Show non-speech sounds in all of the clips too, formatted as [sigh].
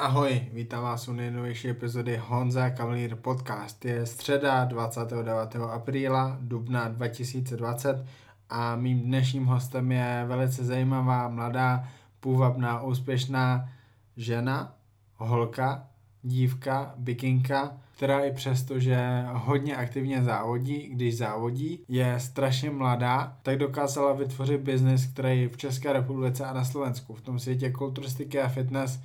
Ahoj, vítám vás u nejnovější epizody Honza Cavalier Podcast. Je středa 29. apríla dubna 2020 a mým dnešním hostem je velice zajímavá, mladá, půvabná, úspěšná žena, holka, dívka, bikinka, která i přesto, že hodně aktivně závodí, když závodí, je strašně mladá, tak dokázala vytvořit biznis, který v České republice a na Slovensku, v tom světě kulturistiky a fitness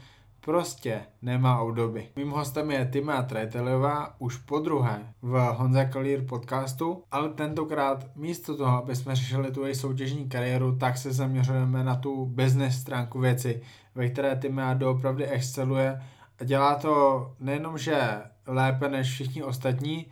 prostě nemá obdoby. Mým hostem je Tima Trejtelová už po druhé v Honza Kalír podcastu, ale tentokrát místo toho, aby jsme řešili tu její soutěžní kariéru, tak se zaměřujeme na tu business stránku věci, ve které Tima doopravdy exceluje a dělá to nejenom, že lépe než všichni ostatní,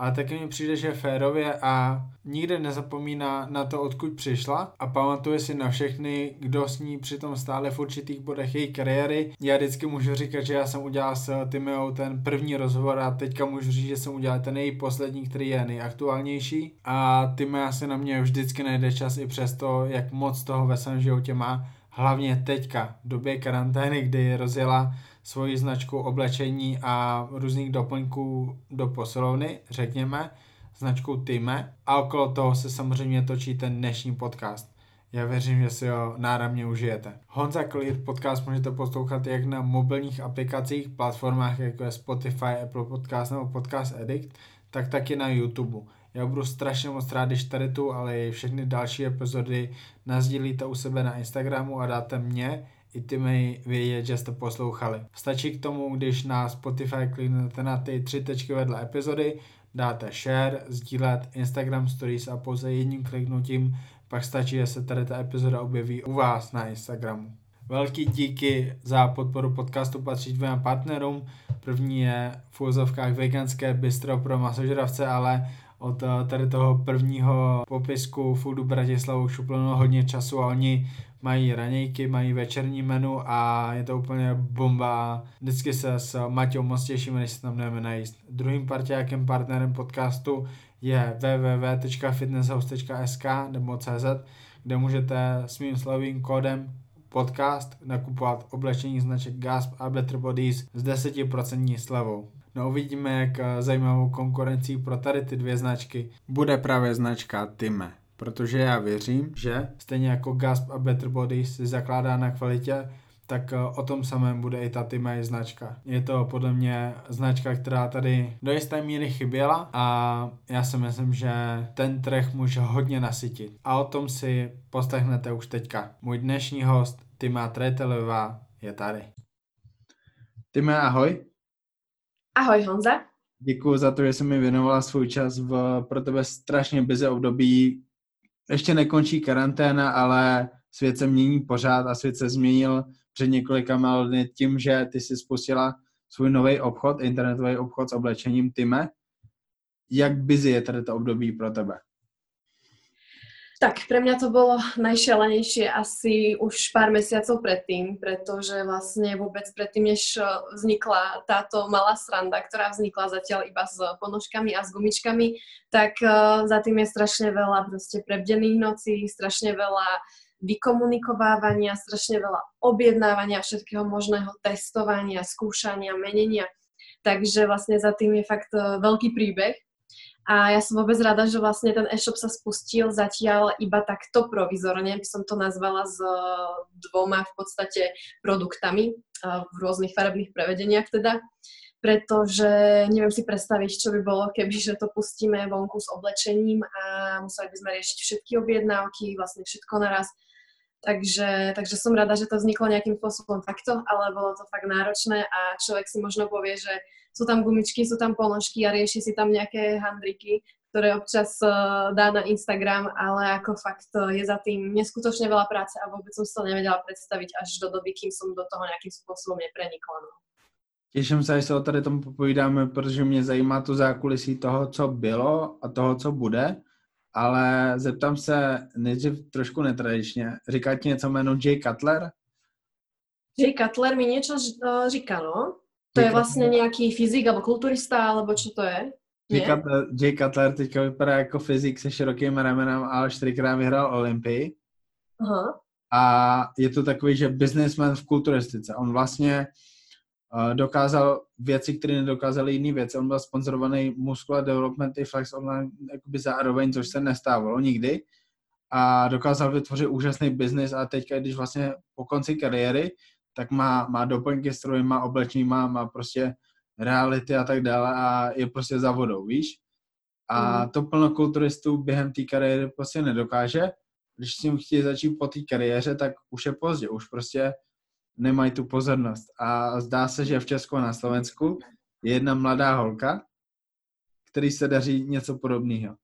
ale taky mi přijde, že je férově a nikde nezapomíná na to, odkud přišla. A pamatuje si na všechny, kdo s ní přitom stále v určitých bodech její kariéry. Já vždycky můžu říkat, že já jsem udělal s Timeou ten první rozhovor a teďka můžu říct, že jsem udělal ten její poslední, který je nejaktuálnější. A Timea se na mě vždycky najde čas i přesto, jak moc toho ve svém životě má, hlavně teďka, v době karantény, kdy rozjela svoji značku oblečení a různých doplňků do posilovny, řekněme, značku Time a okolo toho se samozřejmě točí ten dnešní podcast. Já věřím, že si ho náramně užijete. Honza Clear podcast můžete poslouchat jak na mobilních aplikacích, platformách jako je Spotify, Apple Podcast nebo Podcast Addict, tak taky na YouTube. Já budu strašně moc rád, když tady tu, ale i všechny další epizody nazdílíte u sebe na Instagramu a dáte mě i ty mi vědět, že jste poslouchali. Stačí k tomu, když na Spotify kliknete na ty tři tečky vedle epizody, dáte share, sdílet Instagram stories a pouze jedním kliknutím pak stačí, že se tady ta epizoda objeví u vás na Instagramu. Velký díky za podporu podcastu patří dvěma partnerům. První je v úzovkách veganské bistro pro masožravce, ale od eh, tady toho prvního popisku Foodu Bratislavu šupluno hodně času a oni mají ranějky, mají večerní menu a je to úplně bomba. Vždycky se s Maťou moc těšíme, než se tam jdeme najíst. Druhým partiákem, partnerem podcastu je www.fitnesshouse.sk nebo CZ, kde můžete s mým slovým kódem podcast nakupovat oblečení značek Gasp a Better Bodies s 10% slevou. No uvidíme, jak zajímavou konkurencí pro tady ty dvě značky bude právě značka Time protože já věřím, že stejně jako Gasp a Better Body si zakládá na kvalitě, tak eh, o tom samém bude i ta Timay značka. Je to podle mě značka, která tady do jisté míry chyběla a já si myslím, že ten trh může hodně nasytit. A o tom si poslechnete už teďka. Můj dnešní host, Tima Tretelová, je tady. Tyme, ahoj. Ahoj Honza. Děkuji za to, že jsi mi věnovala svůj čas v pro tebe strašně busy období, ještě nekončí karanténa, ale svět se mění pořád a svět se změnil před několika dny tím, že ty si spustila svůj nový obchod, internetový obchod s oblečením Time. Jak busy je tady to období pro tebe? Tak, pre mňa to bolo najšialenejšie asi už pár mesiacov predtým, pretože vlastne vôbec predtým, než e, vznikla táto malá sranda, ktorá vznikla zatiaľ iba s ponožkami a s gumičkami, tak uh, za tým je strašne veľa proste prebdených nocí, strašne veľa vykomunikovávania, strašne veľa objednávania všetkého možného testovania, skúšania, menenia. Takže vlastne za tým je fakt uh, veľký príbeh a ja som vôbec rada, že vlastne ten e-shop sa spustil zatiaľ iba takto provizorne, by som to nazvala s dvoma v podstate produktami v rôznych farebných prevedeniach teda, pretože neviem si predstaviť, čo by bolo, keby že to pustíme vonku s oblečením a museli by sme riešiť všetky objednávky, vlastne všetko naraz. Takže, takže som rada, že to vzniklo nejakým spôsobom takto, ale bolo to fakt náročné a človek si možno povie, že sú tam gumičky, sú tam ponožky a rieši si tam nejaké handriky, ktoré občas uh, dá na Instagram, ale ako fakt uh, je za tým neskutočne veľa práce a vôbec som si to nevedela predstaviť až do doby, kým som do toho nejakým spôsobom neprenikla. No. Těším se, až se o tady tomu popovídáme, protože mě zajímá to zákulisí toho, co bylo a toho, co bude. Ale zeptám se nejdřív trošku netradičně. Říká ti něco jméno Jay Cutler? Jay Cutler mi niečo uh, říká, no. To je vlastně nějaký fyzik nebo kulturista, alebo čo to je? Jay Cutler, Jay Cutler teďka vypadá jako fyzik se širokým ramenem, ale čtyřikrát vyhrál Olympii. Aha. A je to takový, že businessman v kulturistice. On vlastně dokázal věci, které nedokázaly jiné věci. On byl sponzorovaný Muscular Development i Flex Online jakoby zároveň, což se nestávalo nikdy. A dokázal vytvořit úžasný biznis a teďka, když vlastně po konci kariéry, tak má, má doplňky stroje, má oblečení, má, má prostě reality a tak dále a je prostě za vodou, víš? A mm. to plno kulturistů během té kariéry prostě nedokáže. Když s tím chtějí začít po té kariéře, tak už je pozdě, už prostě nemají tu pozornost. A zdá se, že v Česku a na Slovensku je jedna mladá holka, který se daří něco podobného.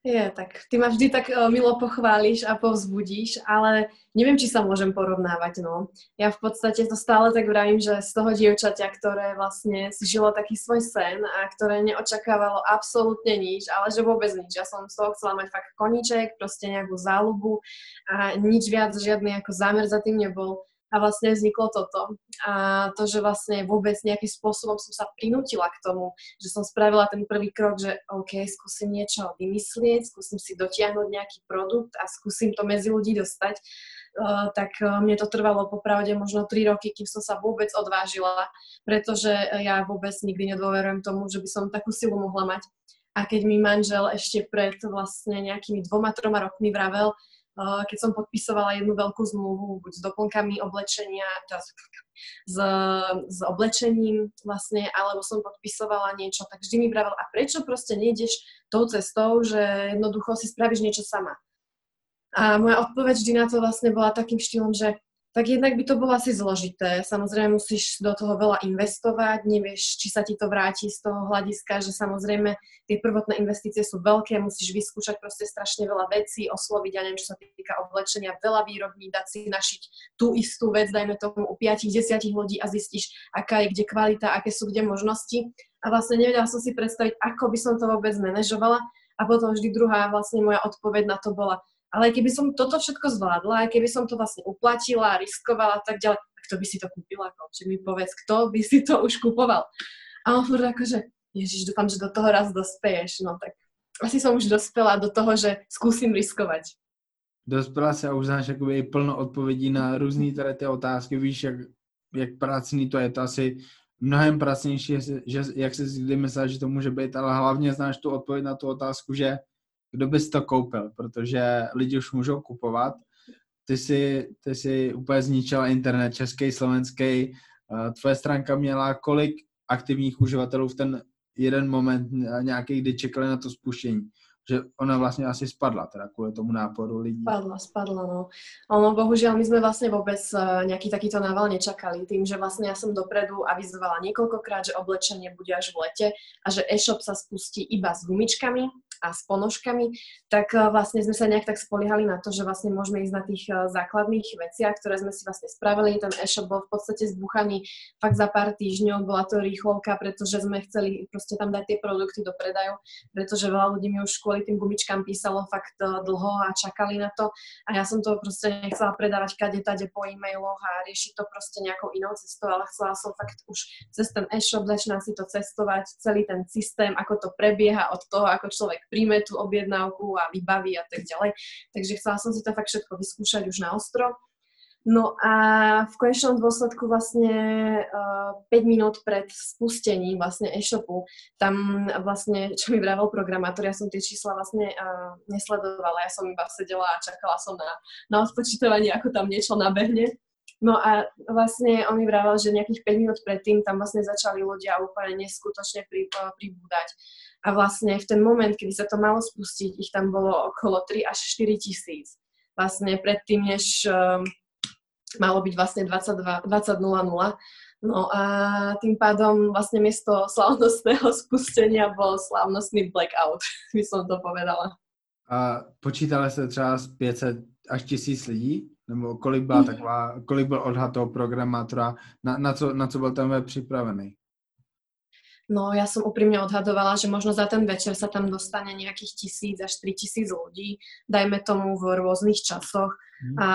Je, tak ty ma vždy tak uh, milo pochváliš a povzbudíš, ale neviem, či sa môžem porovnávať, no. Ja v podstate to stále tak vravím, že z toho dievčaťa, ktoré vlastne si žilo taký svoj sen a ktoré neočakávalo absolútne nič, ale že vôbec nič. Ja som z toho chcela mať fakt koniček, proste nejakú záľubu a nič viac, žiadny ako zámer za tým nebol a vlastne vzniklo toto. A to, že vlastne vôbec nejakým spôsobom som sa prinútila k tomu, že som spravila ten prvý krok, že OK, skúsim niečo vymyslieť, skúsim si dotiahnuť nejaký produkt a skúsim to medzi ľudí dostať, uh, tak uh, mne to trvalo popravde možno 3 roky, kým som sa vôbec odvážila, pretože ja vôbec nikdy nedôverujem tomu, že by som takú silu mohla mať. A keď mi manžel ešte pred vlastne nejakými dvoma, troma rokmi vravel, keď som podpisovala jednu veľkú zmluvu, buď s doplnkami oblečenia, teda s, s oblečením vlastne, alebo som podpisovala niečo, tak vždy mi vravel, a prečo proste nejdeš tou cestou, že jednoducho si spravíš niečo sama. A moja odpoveď vždy na to vlastne bola takým štýlom, že tak jednak by to bolo asi zložité. Samozrejme musíš do toho veľa investovať, nevieš, či sa ti to vráti z toho hľadiska, že samozrejme tie prvotné investície sú veľké, musíš vyskúšať proste strašne veľa vecí, osloviť, ja neviem, čo sa týka oblečenia, veľa výrobní, dať si našiť tú istú vec, dajme tomu u 5-10 ľudí a zistíš, aká je kde kvalita, aké sú kde možnosti. A vlastne nevedela som si predstaviť, ako by som to vôbec manažovala. A potom vždy druhá vlastne moja odpoveď na to bola, ale keby som toto všetko zvládla, keby som to vlastne uplatila, riskovala a tak ďalej, tak kto by si to kúpil ako? Čiže mi povedz, kto by si to už kupoval? A on furt akože, ježiš, dúfam, že do toho raz dospeješ. No tak asi som už dospela do toho, že skúsim riskovať. Dospěla se a už znáš jakoby plno odpovědí na různé tady ty otázky. Víš, jak, jak pracný to je, to asi mnohem pracnější, že, jak si kdy myslel, že to může být, ale hlavně znáš tu odpověď na tu otázku, že kdo bys to koupil, protože lidi už můžou kupovat. Ty si, ty si úplně zničila internet český, slovenský. Tvoje stránka měla kolik aktivních uživatelů v ten jeden moment nějaký, kdy čekali na to spuštění že ona vlastne asi spadla teda kvôli tomu náporu ľudí. Spadla, spadla, no. Ono, bohužiaľ, my sme vlastne vôbec uh, nejaký takýto nával nečakali, tým, že vlastne ja som dopredu avizovala niekoľkokrát, že oblečenie bude až v lete a že e-shop sa spustí iba s gumičkami, a s ponožkami, tak eh, vlastne sme sa nejak tak spoliehali na to, že vlastne môžeme ísť na tých eh, základných veciach, ktoré sme si vlastne spravili. Ten e-shop bol v podstate zbuchaný fakt za pár týždňov, bola to rýchlovka, pretože sme chceli proste tam dať tie produkty do predaju, pretože veľa ľudí mi už kvôli tým gumičkám písalo fakt eh, dlho a čakali na to a ja som to proste nechcela predávať kade tade po e-mailoch a riešiť to proste nejakou inou cestou, ale chcela som fakt už cez ten e-shop začínať si to cestovať, celý ten systém, ako to prebieha od toho, ako človek príjme tú objednávku a vybaví a tak ďalej. Takže chcela som si to fakt všetko vyskúšať už na ostro. No a v konečnom dôsledku vlastne uh, eh, 5 minút pred spustením vlastne e-shopu, tam vlastne, čo mi vravel programátor, ja som tie čísla vlastne uh, nesledovala, ja som iba sedela a čakala som na, na odpočítavanie, ako tam niečo nabehne. No a vlastne on mi vravel, že nejakých 5 minút predtým tam vlastne začali ľudia úplne neskutočne uh, pribúdať. A vlastne v ten moment, kedy sa to malo spustiť, ich tam bolo okolo 3 až 4 tisíc. Vlastne predtým, než um, malo byť vlastne 22, 20.00. No a tým pádom vlastne miesto slavnostného [laughs] spustenia bol slavnostný blackout, [laughs] by som to povedala. A počítala se třeba z 500 až tisíc lidí? Nebo kolik byla taková, kolik byl odhad toho programátora, na, na, co, na co byl web připravený? No ja som úprimne odhadovala, že možno za ten večer sa tam dostane nejakých tisíc až tri tisíc ľudí, dajme tomu v rôznych časoch. Mm. A,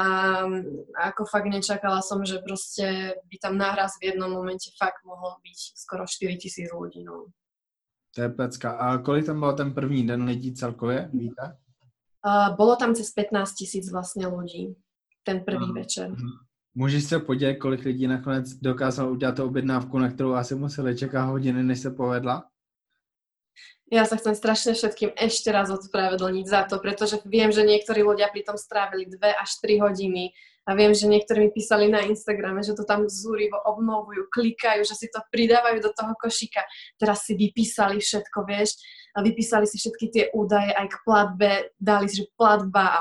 a ako fakt nečakala som, že proste by tam náraz v jednom momente fakt mohlo byť skoro 4 tisíc ľudí. No. To je pecka. A kolik tam bol ten první den lidí celkově, víte? Uh, bolo tam cez 15 tisíc vlastne ľudí ten prvý uh, večer. Uh, Můžeš se podělit, kolik lidí nakonec dokázalo udělat objednávku, na kterou asi museli čekat hodiny, než se povedla? Ja sa chcem strašne všetkým ešte raz odspravedlniť za to, pretože viem, že niektorí ľudia pri tom strávili 2 až 3 hodiny a viem, že niektorí mi písali na Instagrame, že to tam zúrivo obnovujú, klikajú, že si to pridávajú do toho košíka. Teraz si vypísali všetko, vieš, vypísali si všetky tie údaje aj k platbe, dali si, že platba a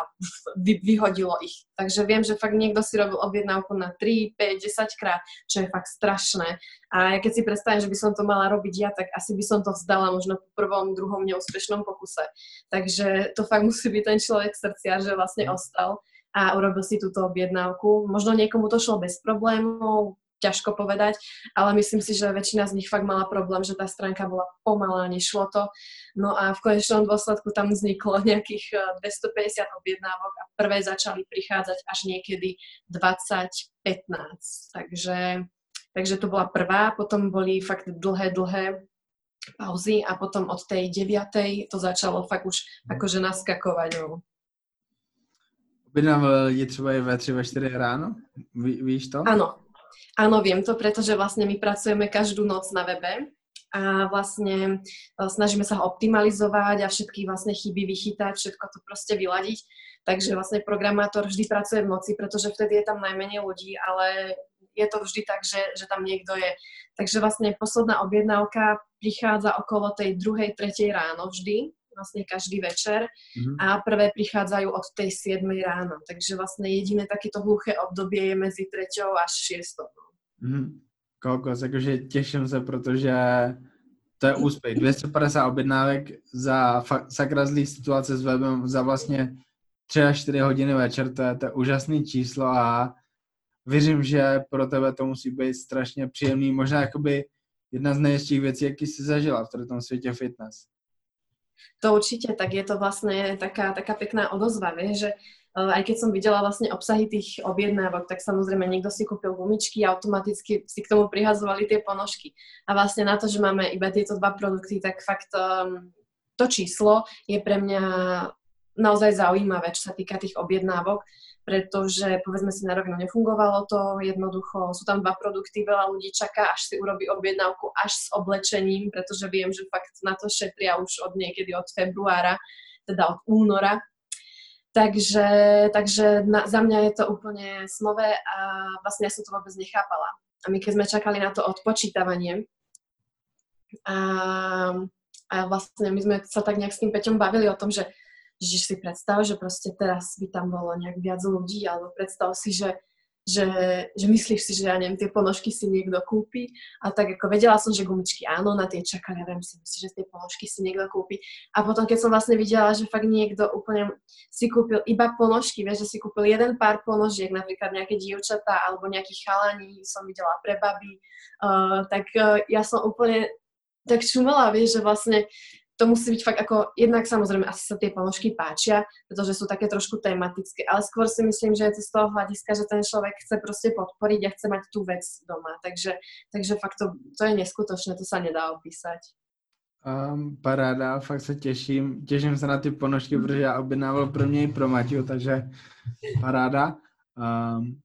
vy, vyhodilo ich. Takže viem, že fakt niekto si robil objednávku na 3, 5, 10 krát, čo je fakt strašné. A ja keď si predstavím, že by som to mala robiť ja, tak asi by som to vzdala možno po prvom, druhom neúspešnom pokuse. Takže to fakt musí byť ten človek srdcia, že vlastne ostal a urobil si túto objednávku. Možno niekomu to šlo bez problémov, ťažko povedať, ale myslím si, že väčšina z nich fakt mala problém, že tá stránka bola pomalá, nešlo to. No a v konečnom dôsledku tam vzniklo [laughs] nejakých 250 eh, objednávok a prvé začali prichádzať až niekedy 20-15. Takže, takže to bola prvá, potom boli fakt dlhé, dlhé pauzy a potom od tej deviatej to začalo fakt už akože naskakovať. No. Objednával lidi třeba i ve 3, ve 4 ráno? Ví, víš to? Áno. Áno, viem to, pretože vlastne my pracujeme každú noc na webe a vlastne e, snažíme sa ho optimalizovať a všetky vlastne chyby vychytať, všetko to proste vyladiť. Takže vlastne programátor vždy pracuje v noci, pretože vtedy je tam najmenej ľudí, ale je to vždy tak, že, že tam niekto je. Takže vlastne posledná objednávka prichádza okolo tej druhej, tretej ráno vždy vlastne každý večer mm-hmm. a prvé prichádzajú od tej 7 ráno. Takže vlastne jediné takéto hluché obdobie je medzi 3 až 6. Mm-hmm. Kokos, akože teším sa, protože to je úspěch. 250 objednávek za fa- sakra zlý situace s webem za vlastně 3 až 4 hodiny večer, to je, to je úžasný číslo a věřím, že pro tebe to musí být strašně příjemný, možná jakoby jedna z nejhezčích věcí, jaký jsi zažila v tom světě fitness. To určite, tak je to vlastne taká, taká pekná odozva, vie, že eh, aj keď som videla vlastne obsahy tých objednávok, tak samozrejme niekto si kúpil gumičky a automaticky si k tomu prihazovali tie ponožky. A vlastne na to, že máme iba tieto dva produkty, tak fakt um, to číslo je pre mňa naozaj zaujímavé, čo sa týka tých objednávok, pretože povedzme si na rovinu nefungovalo to, jednoducho sú tam dva produkty, veľa ľudí čaká, až si urobí objednávku až s oblečením, pretože viem, že fakt na to šetria už od niekedy od februára, teda od února. Takže, takže na, za mňa je to úplne snové a vlastne ja som to vôbec nechápala. A my keď sme čakali na to odpočítavanie, a, a vlastne my sme sa tak nejak s tým Peťom bavili o tom, že Ježiš si predstav, že proste teraz by tam bolo nejak viac ľudí, alebo predstav si, že, že, že myslíš si, že ja neviem, tie ponožky si niekto kúpi. A tak ako vedela som, že gumičky áno, na tie čakali, ja si myslíš, že tie ponožky si niekto kúpi. A potom keď som vlastne videla, že fakt niekto úplne si kúpil iba ponožky, vieš, že si kúpil jeden pár ponožiek, napríklad nejaké dievčatá alebo nejakých chalaní som videla pre baby, uh, tak uh, ja som úplne tak čumela, vieš, že vlastne to musí byť fakt ako, jednak samozrejme asi sa tie ponožky páčia, pretože sú také trošku tematické, ale skôr si myslím, že je to z toho hľadiska, že ten človek chce proste podporiť a chce mať tú vec doma. Takže, takže fakt to, to je neskutočné, to sa nedá opísať. Um, paráda, fakt se těším. Těším se na ty ponožky, protože já objednával pro mě i pro Maťu, takže paráda. Um,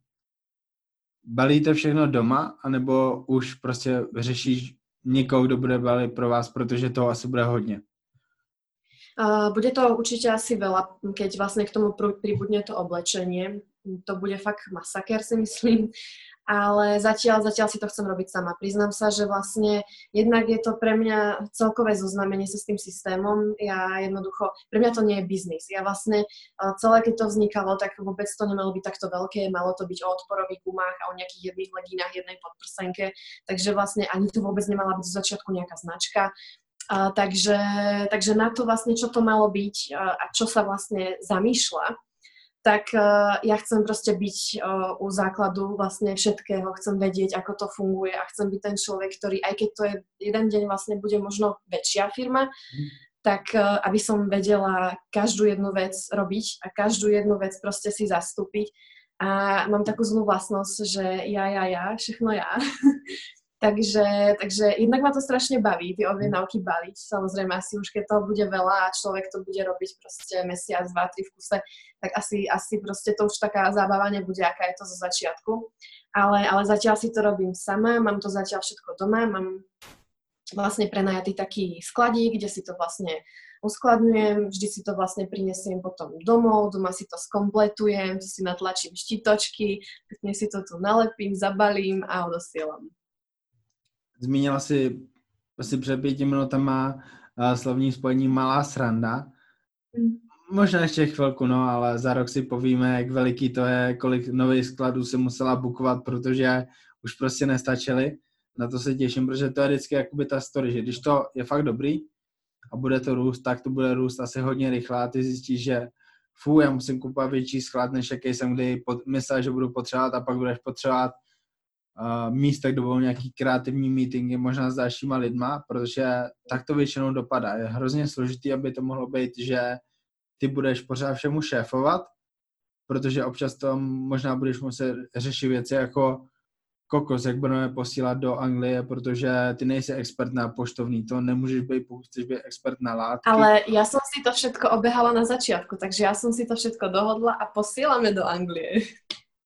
balíte všechno doma, anebo už prostě řešíš někoho, kdo bude balit pro vás, protože toho asi bude hodně? Uh, bude to určite asi veľa, keď vlastne k tomu pribudne to oblečenie. To bude fakt masaker, si myslím ale zatiaľ, zatiaľ si to chcem robiť sama. Priznám sa, že vlastne jednak je to pre mňa celkové zoznamenie sa s tým systémom. Ja jednoducho, pre mňa to nie je biznis. Ja vlastne celé, keď to vznikalo, tak vôbec to nemalo byť takto veľké, malo to byť o odporových gumách a o nejakých jedných legínach, jednej podprsenke, takže vlastne ani tu vôbec nemala byť zo začiatku nejaká značka. A, takže, takže na to vlastne, čo to malo byť a, a čo sa vlastne zamýšľa, tak uh, ja chcem proste byť uh, u základu vlastne všetkého, chcem vedieť, ako to funguje a chcem byť ten človek, ktorý, aj keď to je jeden deň vlastne bude možno väčšia firma, mm. tak uh, aby som vedela každú jednu vec robiť a každú jednu vec proste si zastúpiť. A mám takú zlú vlastnosť, že ja, ja, ja, všechno ja. [laughs] Takže, takže jednak ma to strašne baví, tie objednávky baliť. Samozrejme, asi už keď toho bude veľa a človek to bude robiť proste mesiac, dva, tri v kuse, tak asi, asi proste to už taká zábava nebude, aká je to zo začiatku. Ale, ale zatiaľ si to robím sama, mám to zatiaľ všetko doma, mám vlastne prenajatý taký skladík, kde si to vlastne uskladňujem, vždy si to vlastne prinesiem potom domov, doma si to skompletujem, si natlačím štitočky, pekne si to tu nalepím, zabalím a odosielam. Zmínila si asi před pěti minutama uh, slovní spojení malá sranda. Mm. Možná ještě chvilku, no, ale za rok si povíme, jak veliký to je, kolik nových skladů se musela bukovat, protože už prostě nestačily. Na to se těším, protože to je vždycky jakoby ta story, že když to je fakt dobrý a bude to růst, tak to bude růst asi hodně rychle a ty zjistíš, že fú, já musím kupovat větší sklad, než jaký jsem kdy myslel, že budu potřebovat a pak budeš potřebovat uh, místa, kde budou nějaký kreativní meetingy, možná s dalšíma lidma, protože tak to většinou dopadá. Je hrozně složitý, aby to mohlo být, že ty budeš pořád všemu šéfovat, protože občas to možná budeš muset řešit věci jako kokos, jak budeme posílat do Anglie, protože ty nejsi expert na poštovní, to nemůžeš být, pokud chceš být expert na látky. Ale já jsem si to všetko obehala na začátku, takže já jsem si to všetko dohodla a posíláme do Anglie.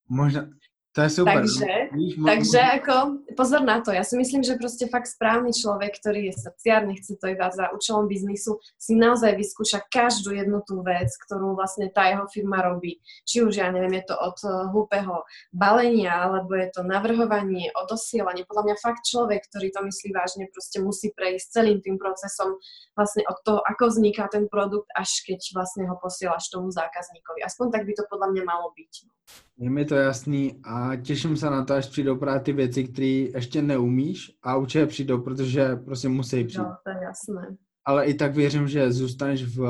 Možná, to je super. Takže, Víš, takže ako, pozor na to, ja si myslím, že proste fakt správny človek, ktorý je srdciar, nechce to iba za účelom biznisu, si naozaj vyskúša každú jednu tú vec, ktorú vlastne tá jeho firma robí. Či už, ja neviem, je to od eh, hlúpeho balenia, alebo je to navrhovanie, odosielanie. Podľa mňa fakt človek, ktorý to myslí vážne, proste musí prejsť celým tým procesom vlastne od toho, ako vzniká ten produkt, až keď vlastne ho posielaš tomu zákazníkovi. Aspoň tak by to podľa mňa malo byť. Je mi to jasný a těším se na to, až přijdou právě ty věci, které ještě neumíš a určitě přijdou, protože prostě musí přijít. No, to je jasné. Ale i tak věřím, že zůstaneš v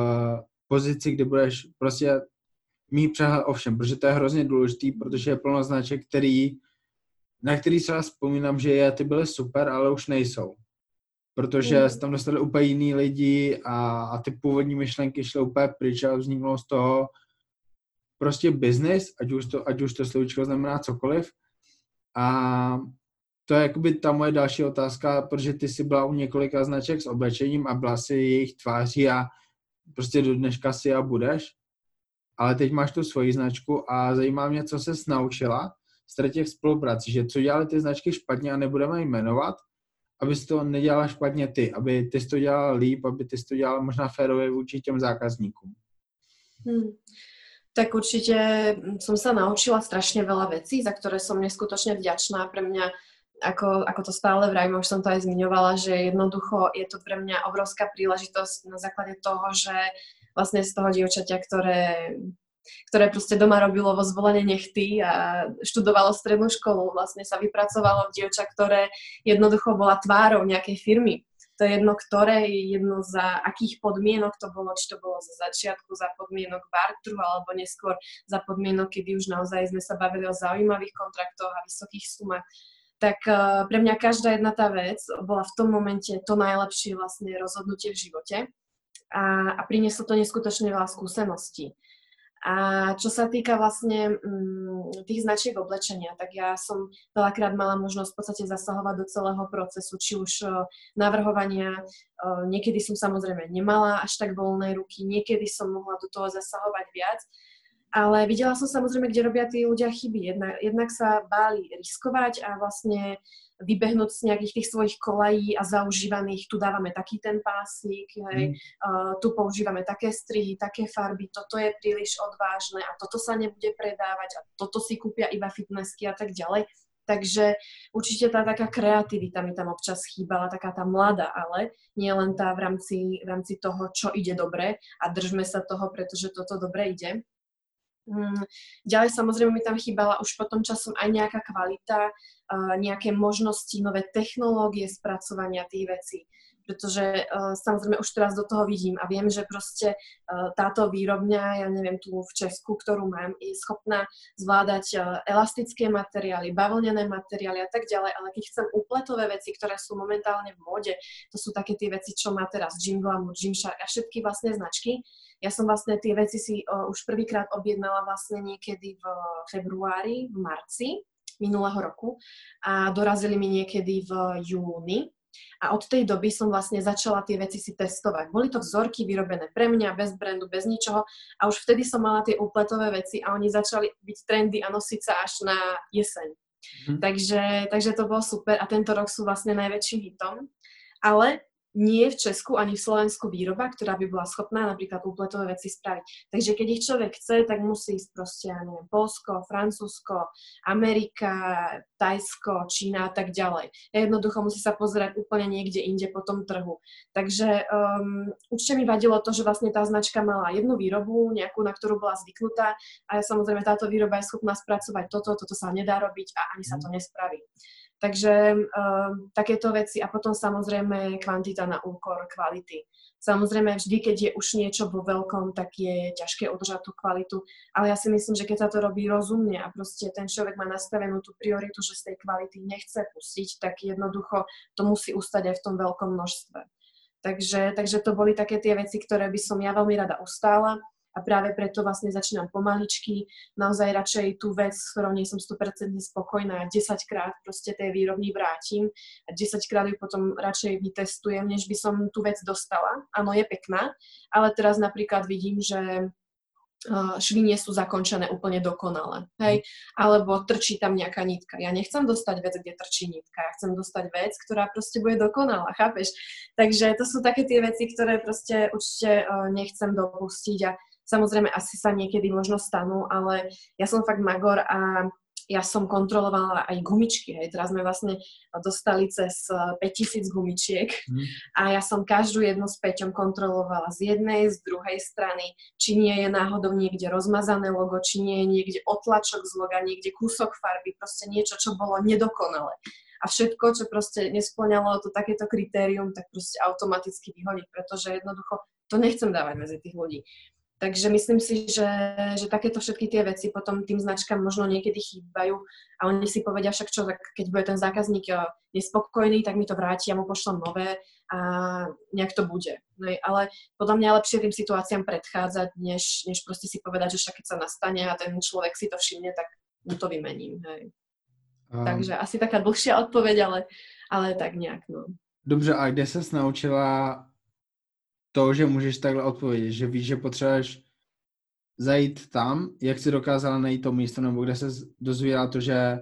pozici, kdy budeš prostě mít přehled o všem, protože to je hrozně důležitý, protože je plno značek, který, na který se vzpomínám, že je, ty byly super, ale už nejsou. Protože mm. tam dostali úplně jiný lidi a, a ty původní myšlenky šly úplně pryč a vzniklo z toho prostě business, ať už to, ať už to slovíčko znamená cokoliv. A to je jakoby ta moje další otázka, protože ty jsi byla u několika značek s oblečením a byla si jejich tváří a prostě do dneška si a budeš. Ale teď máš tu svoji značku a zajímá mě, co se naučila z těch spoluprací, že co dělali ty značky špatně a nebudeme jmenovat, aby to nedělala špatně ty, aby ty jsi to dělala líp, aby ty jsi to dělala možná férově vůči těm zákazníkům. Hmm. Tak určite mm, som sa naučila strašne veľa vecí, za ktoré som neskutočne vďačná. Pre mňa, ako, ako to stále vrajím, už som to aj zmiňovala, že jednoducho je to pre mňa obrovská príležitosť na základe toho, že vlastne z toho dievčaťa, ktoré ktoré proste doma robilo vo zvolenie nechty a študovalo strednú školu, vlastne sa vypracovalo v dievča, ktoré jednoducho bola tvárou nejakej firmy to je jedno ktoré, jedno za akých podmienok to bolo, či to bolo za začiatku, za podmienok bartru, alebo neskôr za podmienok, kedy už naozaj sme sa bavili o zaujímavých kontraktoch a vysokých sumách. Tak uh, pre mňa každá jedna tá vec bola v tom momente to najlepšie vlastne rozhodnutie v živote a, a prinieslo to neskutočne veľa skúseností. A čo sa týka vlastne mm, tých značiek oblečenia, tak ja som veľakrát mala možnosť v podstate zasahovať do celého procesu, či už uh, navrhovania, uh, niekedy som samozrejme nemala až tak voľné ruky, niekedy som mohla do toho zasahovať viac, ale videla som samozrejme, kde robia tí ľudia chyby. Jednak, jednak sa báli riskovať a vlastne vybehnúť z nejakých tých svojich kolají a zaužívaných, tu dávame taký ten pásik, hej, mm. uh, tu používame také strihy, také farby, toto je príliš odvážne a toto sa nebude predávať a toto si kúpia iba fitnessky a tak ďalej. Takže určite tá taká kreativita mi tam občas chýbala, taká tá mladá, ale nie len tá v rámci, v rámci toho, čo ide dobre a držme sa toho, pretože toto dobre ide. Mm, ďalej samozrejme mi tam chýbala už potom časom aj nejaká kvalita, nejaké možnosti, nové technológie spracovania tých vecí. Pretože samozrejme už teraz do toho vidím a viem, že proste táto výrobňa, ja neviem, tu v Česku, ktorú mám, je schopná zvládať elastické materiály, bavlnené materiály a tak ďalej, ale keď chcem úpletové veci, ktoré sú momentálne v móde, to sú také tie veci, čo má teraz Jim Glamour, Gymshark a všetky vlastne značky, ja som vlastne tie veci si uh, už prvýkrát objednala vlastne niekedy v februári, v marci minulého roku a dorazili mi niekedy v júni. A od tej doby som vlastne začala tie veci si testovať. Boli to vzorky vyrobené pre mňa, bez brandu, bez ničoho. A už vtedy som mala tie úpletové veci a oni začali byť trendy a nosiť sa až na jeseň. Mm. Takže, takže to bolo super a tento rok sú vlastne najväčším hitom. Ale nie v Česku ani v Slovensku výroba, ktorá by bola schopná napríklad úpletové veci spraviť. Takže keď ich človek chce, tak musí ísť proste, ja neviem, Polsko, Francúzsko, Amerika, Tajsko, Čína a tak ďalej. Jednoducho musí sa pozerať úplne niekde inde po tom trhu. Takže um, určite mi vadilo to, že vlastne tá značka mala jednu výrobu, nejakú, na ktorú bola zvyknutá a samozrejme táto výroba je schopná spracovať toto, toto sa nedá robiť a ani sa to nespraví. Takže uh, takéto veci a potom samozrejme kvantita na úkor kvality. Samozrejme, vždy, keď je už niečo vo veľkom, tak je ťažké udržať tú kvalitu, ale ja si myslím, že keď sa to robí rozumne a proste ten človek má nastavenú tú prioritu, že z tej kvality nechce pustiť, tak jednoducho to musí ustať aj v tom veľkom množstve. Takže, takže to boli také tie veci, ktoré by som ja veľmi rada ustála a práve preto vlastne začínam pomaličky, naozaj radšej tú vec, s ktorou nie som 100% spokojná, 10 krát proste tej výrobní vrátim a 10 krát ju potom radšej vytestujem, než by som tú vec dostala. Áno, je pekná, ale teraz napríklad vidím, že švy nie sú zakončené úplne dokonale, hej, alebo trčí tam nejaká nitka. Ja nechcem dostať vec, kde trčí nitka, ja chcem dostať vec, ktorá proste bude dokonalá, chápeš? Takže to sú také tie veci, ktoré proste určite nechcem dopustiť a Samozrejme, asi sa niekedy možno stanú, ale ja som fakt magor a ja som kontrolovala aj gumičky. Hej. Teraz sme vlastne dostali cez 5000 eh, gumičiek mm. a ja som každú jednu s Peťom kontrolovala z jednej, z druhej strany, či nie je náhodou niekde rozmazané logo, či nie je niekde otlačok z loga, niekde kúsok farby, proste niečo, čo bolo nedokonalé. A všetko, čo proste nesplňalo to takéto kritérium, tak proste automaticky vyhodiť, pretože jednoducho to nechcem dávať medzi tých ľudí. Takže myslím si, že, že takéto všetky tie veci potom tým značkám možno niekedy chýbajú a oni si povedia však čo, tak keď bude ten zákazník eh, nespokojný, tak mi to vráti a mu pošlem nové a nejak to bude. No, ale podľa mňa je lepšie tým situáciám predchádzať, než, než proste si povedať, že však keď sa nastane a ten človek si to všimne, tak mu to vymením. Hej. Um. Takže asi taká dlhšia odpoveď, ale, ale tak nejak. No. Dobře, a kde ses naučila to, že můžeš takhle odpovědět, že víš, že potřebuješ zajít tam, jak si dokázala najít to místo, nebo kde se dozvěděla to, že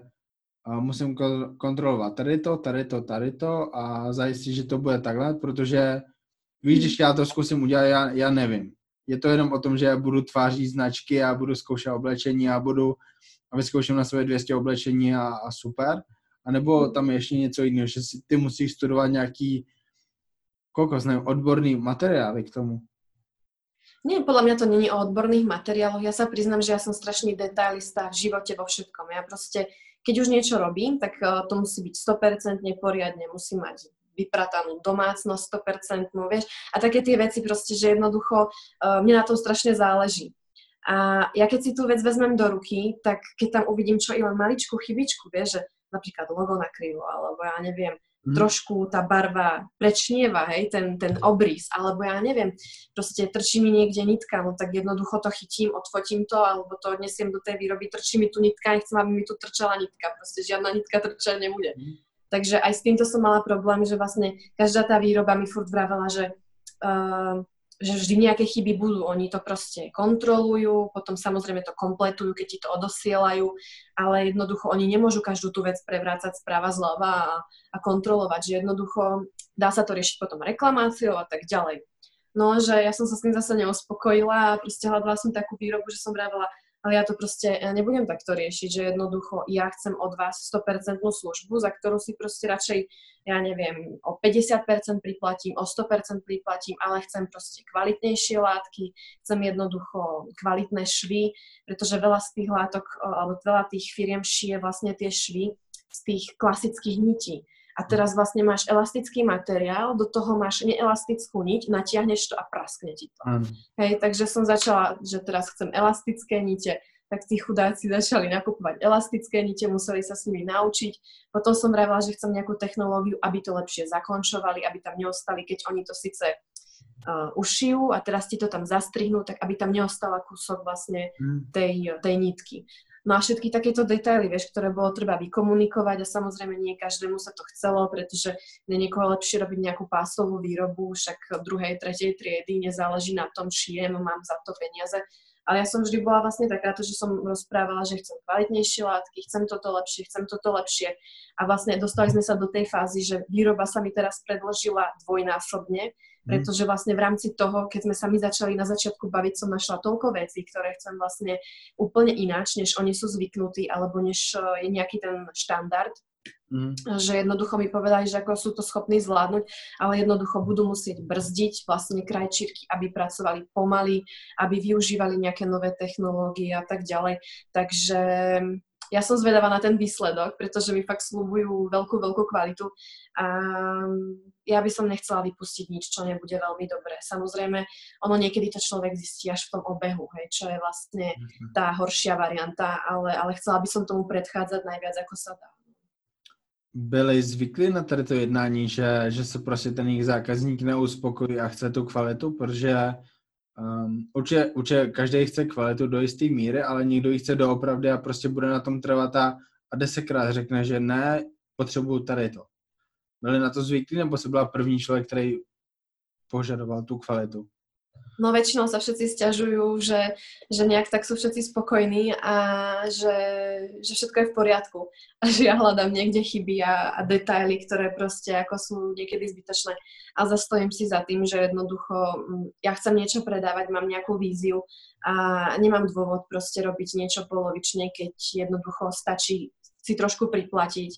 musím kontrolovat tady to, tady to, tady to a zajistit, že to bude takhle, protože víš, když já to zkusím udělat, já, já nevím. Je to jenom o tom, že budu tvářit značky a budu zkoušet oblečení a budu a vyzkouším na své 200 oblečení a, a super. A nebo tam je ještě něco jiného, že si ty musíš studovat nějaký kokos, neviem, odborný materiály k tomu. Nie, podľa mňa to není o odborných materiáloch. Ja sa priznám, že ja som strašný detailista v živote vo všetkom. Ja proste, keď už niečo robím, tak uh, to musí byť 100% poriadne, musí mať vypratanú domácnosť 100%, vieš. A také tie veci proste, že jednoducho uh, mne na tom strašne záleží. A ja keď si tú vec vezmem do ruky, tak keď tam uvidím čo i len maličkú chybičku, vieš, že napríklad logo nakrylo, alebo ja neviem, mm. trošku tá barva prečnieva, hej, ten, ten obrys, alebo ja neviem, proste trčí mi niekde nitka, no tak jednoducho to chytím, odfotím to, alebo to odnesiem do tej výroby, trčí mi tu nitka, nechcem, aby mi tu trčala nitka, proste žiadna nitka trčať nebude. Mm. Takže aj s týmto som mala problém, že vlastne každá tá výroba mi furt vravela, že uh, že vždy nejaké chyby budú. Oni to proste kontrolujú, potom samozrejme to kompletujú, keď ti to odosielajú, ale jednoducho oni nemôžu každú tú vec prevrácať správa zľava a, a kontrolovať, že jednoducho dá sa to riešiť potom reklamáciou a tak ďalej. No, že ja som sa s tým zase neuspokojila a proste hľadala som takú výrobu, že som vravela, ale ja to proste nebudem takto riešiť, že jednoducho ja chcem od vás 100% službu, za ktorú si proste radšej, ja neviem, o 50% priplatím, o 100% priplatím, ale chcem proste kvalitnejšie látky, chcem jednoducho kvalitné švy, pretože veľa z tých látok, alebo veľa tých firiem šije vlastne tie švy z tých klasických nití. A teraz vlastne máš elastický materiál, do toho máš neelastickú niť, natiahneš to a praskne ti to. Mm. Hej, takže som začala, že teraz chcem elastické nite, tak tí chudáci [laughs] začali nakupovať elastické nite, museli sa s nimi naučiť. Potom som vravila, že chcem nejakú technológiu, aby to lepšie zakončovali, aby tam neostali, keď oni to síce uh, ušijú a teraz ti to tam zastrihnú, tak aby tam neostala kúsok vlastne mm. tej, tej nitky. No a všetky takéto detaily, vieš, ktoré bolo treba vykomunikovať a samozrejme nie každému sa to chcelo, pretože na niekoho lepšie robiť nejakú pásovú výrobu, však druhej, tretej triedy, nezáleží na tom, či mám za to peniaze. Ale ja som vždy bola vlastne takáto, že som rozprávala, že chcem kvalitnejšie látky, chcem toto lepšie, chcem toto lepšie. A vlastne dostali sme sa do tej fázy, že výroba sa mi teraz predložila dvojnásobne. Pretože vlastne v rámci toho, keď sme sa my začali na začiatku baviť, som našla toľko vecí, ktoré chcem vlastne úplne ináč, než oni sú zvyknutí, alebo než e, je nejaký ten štandard. Mm. Že jednoducho mi povedali, že ako sú to schopní zvládnuť, ale jednoducho budú musieť brzdiť vlastne krajčírky, aby pracovali pomaly, aby využívali nejaké nové technológie a tak ďalej. Takže ja som zvedavá na ten výsledok, pretože mi fakt slúbujú veľkú, veľkú kvalitu a ja by som nechcela vypustiť nič, čo nebude veľmi dobré. Samozrejme, ono niekedy to človek zistí až v tom obehu, hej, čo je vlastne mhm. tá horšia varianta, ale, ale chcela by som tomu predchádzať najviac, ako sa dá. Byli zvyklí na tady to jednání, že, že se prostě ten jejich zákazník neuspokojí a chce tu kvalitu, protože Um, určitě, určitě každý chce kvalitu do jisté míry, ale někdo ji chce doopravdy a prostě bude na tom trvat a, a desetkrát řekne, že ne, potřebuju tady to. Byli na to zvyklí, nebo se byla první člověk, který požadoval tu kvalitu? No väčšinou sa všetci stiažujú, že, že nejak tak sú všetci spokojní a že, že všetko je v poriadku. A že ja hľadám niekde chyby a, a detaily, ktoré proste ako sú niekedy zbytočné. A zastojím si za tým, že jednoducho mm, ja chcem niečo predávať, mám nejakú víziu a nemám dôvod proste robiť niečo polovične, keď jednoducho stačí si trošku priplatiť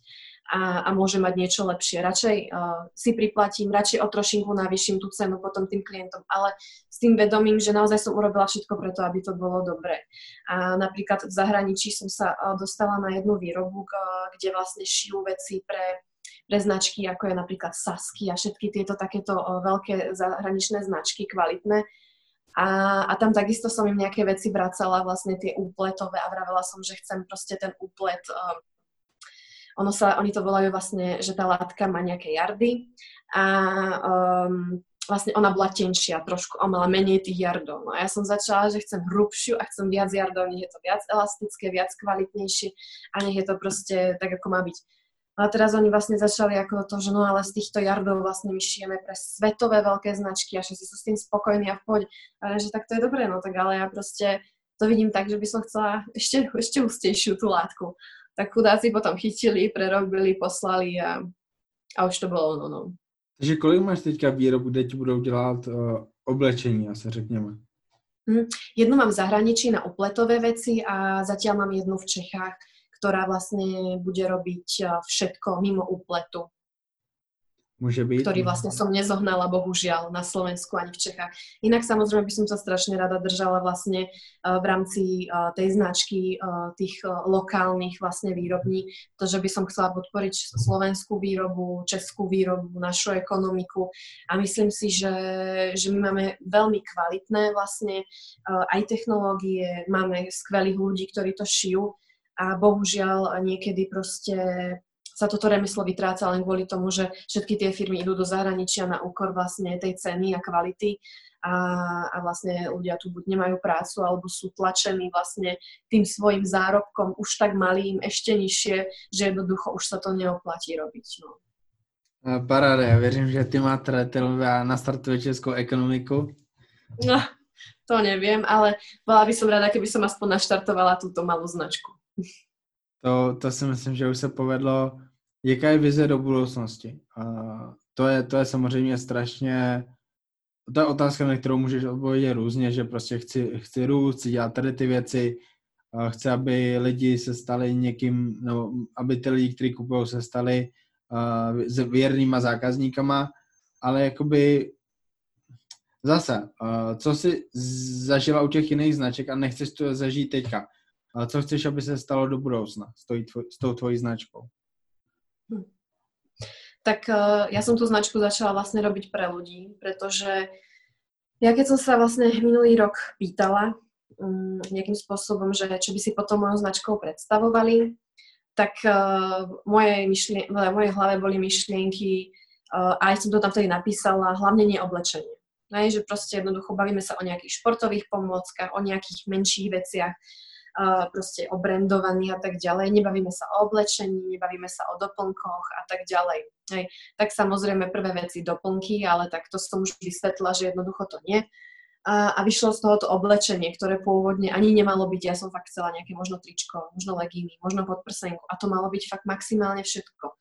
a, a môže mať niečo lepšie. Radšej uh, si priplatím, radšej o trošinku navýšim tú cenu potom tým klientom, ale s tým vedomím, že naozaj som urobila všetko preto, aby to bolo dobré. A napríklad v zahraničí som sa uh, dostala na jednu výrobu, uh, kde vlastne šijú veci pre pre značky, ako je napríklad Sasky a všetky tieto takéto veľké zahraničné značky, kvalitné. A, a tam takisto som im nejaké veci vracala, vlastne tie úpletové a vravela som, že chcem proste ten úplet uh, ono sa, oni to volajú vlastne, že tá látka má nejaké jardy a um, vlastne ona bola tenšia trošku, ona mala menej tých jardov. No a ja som začala, že chcem hrubšiu a chcem viac jardov, nech je to viac elastické, viac kvalitnejšie a nech je to proste tak, ako má byť. A teraz oni vlastne začali ako to, že no ale z týchto jardov vlastne my šijeme pre svetové veľké značky a všetci sú s tým spokojní a v pohode. A že tak to je dobré, no tak ale ja proste to vidím tak, že by som chcela ešte, ešte ústejšiu tú látku tak chudáci potom chytili, prerobili, poslali a, a už to bylo ono. No. Takže kolik máš teďka výrobu, kde ti budou dělat uh, oblečení, asi řekněme? Hmm. Jednu mám v zahraničí na upletové veci a zatiaľ mám jednu v Čechách, ktorá vlastne bude robiť eh, všetko mimo úpletu. Môže byť. Ktorý vlastne som nezohnala, bohužiaľ, na Slovensku ani v Čechách. Inak samozrejme by som sa strašne rada držala vlastne uh, v rámci uh, tej značky uh, tých lokálnych vlastne výrobní, že by som chcela podporiť slovenskú výrobu, českú výrobu, našu ekonomiku a myslím si, že, že my máme veľmi kvalitné vlastne aj technológie, máme skvelých ľudí, ktorí to šijú a bohužiaľ niekedy proste sa toto remeslo vytráca len kvôli tomu, že všetky tie firmy idú do zahraničia na úkor vlastne tej ceny a kvality a, a vlastne ľudia tu buď nemajú prácu alebo sú tlačení vlastne tým svojim zárobkom už tak malým, ešte nižšie, že jednoducho už sa to neoplatí robiť. No. Paráda, ja verím, že ty máte a nastartuje českou ekonomiku. No, to neviem, ale bola by som rada, keby som aspoň naštartovala túto malú značku. To, to si myslím, že už se povedlo. Jaká je vize do budoucnosti? A to, je, to je samozřejmě strašně, to je otázka, na kterou můžeš odpovědět různě, že prostě chci, chci růst, chci dělat tady ty věci, chci, aby lidi se stali někým, no, aby ty lidi, kteří kupují, se stali uh, věrnýma zákazníkama, ale jakoby zase, uh, co si zažila u těch jiných značek a nechceš to zažít teďka. A co chceš, aby se stalo do budoucna s, tvoj, s tou tvojí značkou? Hm. Tak uh, ja som tú značku začala vlastne robiť pre ľudí, pretože ja keď som sa vlastne minulý rok pýtala um, nejakým spôsobom, že čo by si potom mojou značkou predstavovali, tak uh, moje myšlien- v mojej hlave boli myšlienky, uh, aj som to tam vtedy napísala, hlavne neoblečenie. Hej, že proste jednoducho bavíme sa o nejakých športových pomôckach, o nejakých menších veciach, uh, proste obrendovaní a tak ďalej. Nebavíme sa o oblečení, nebavíme sa o doplnkoch a tak ďalej. Hej. Tak samozrejme prvé veci doplnky, ale tak to som už vysvetla, že jednoducho to nie a, a vyšlo z toho to oblečenie, ktoré pôvodne ani nemalo byť, ja som fakt chcela nejaké možno tričko, možno legíny, možno podprsenku a to malo byť fakt maximálne všetko.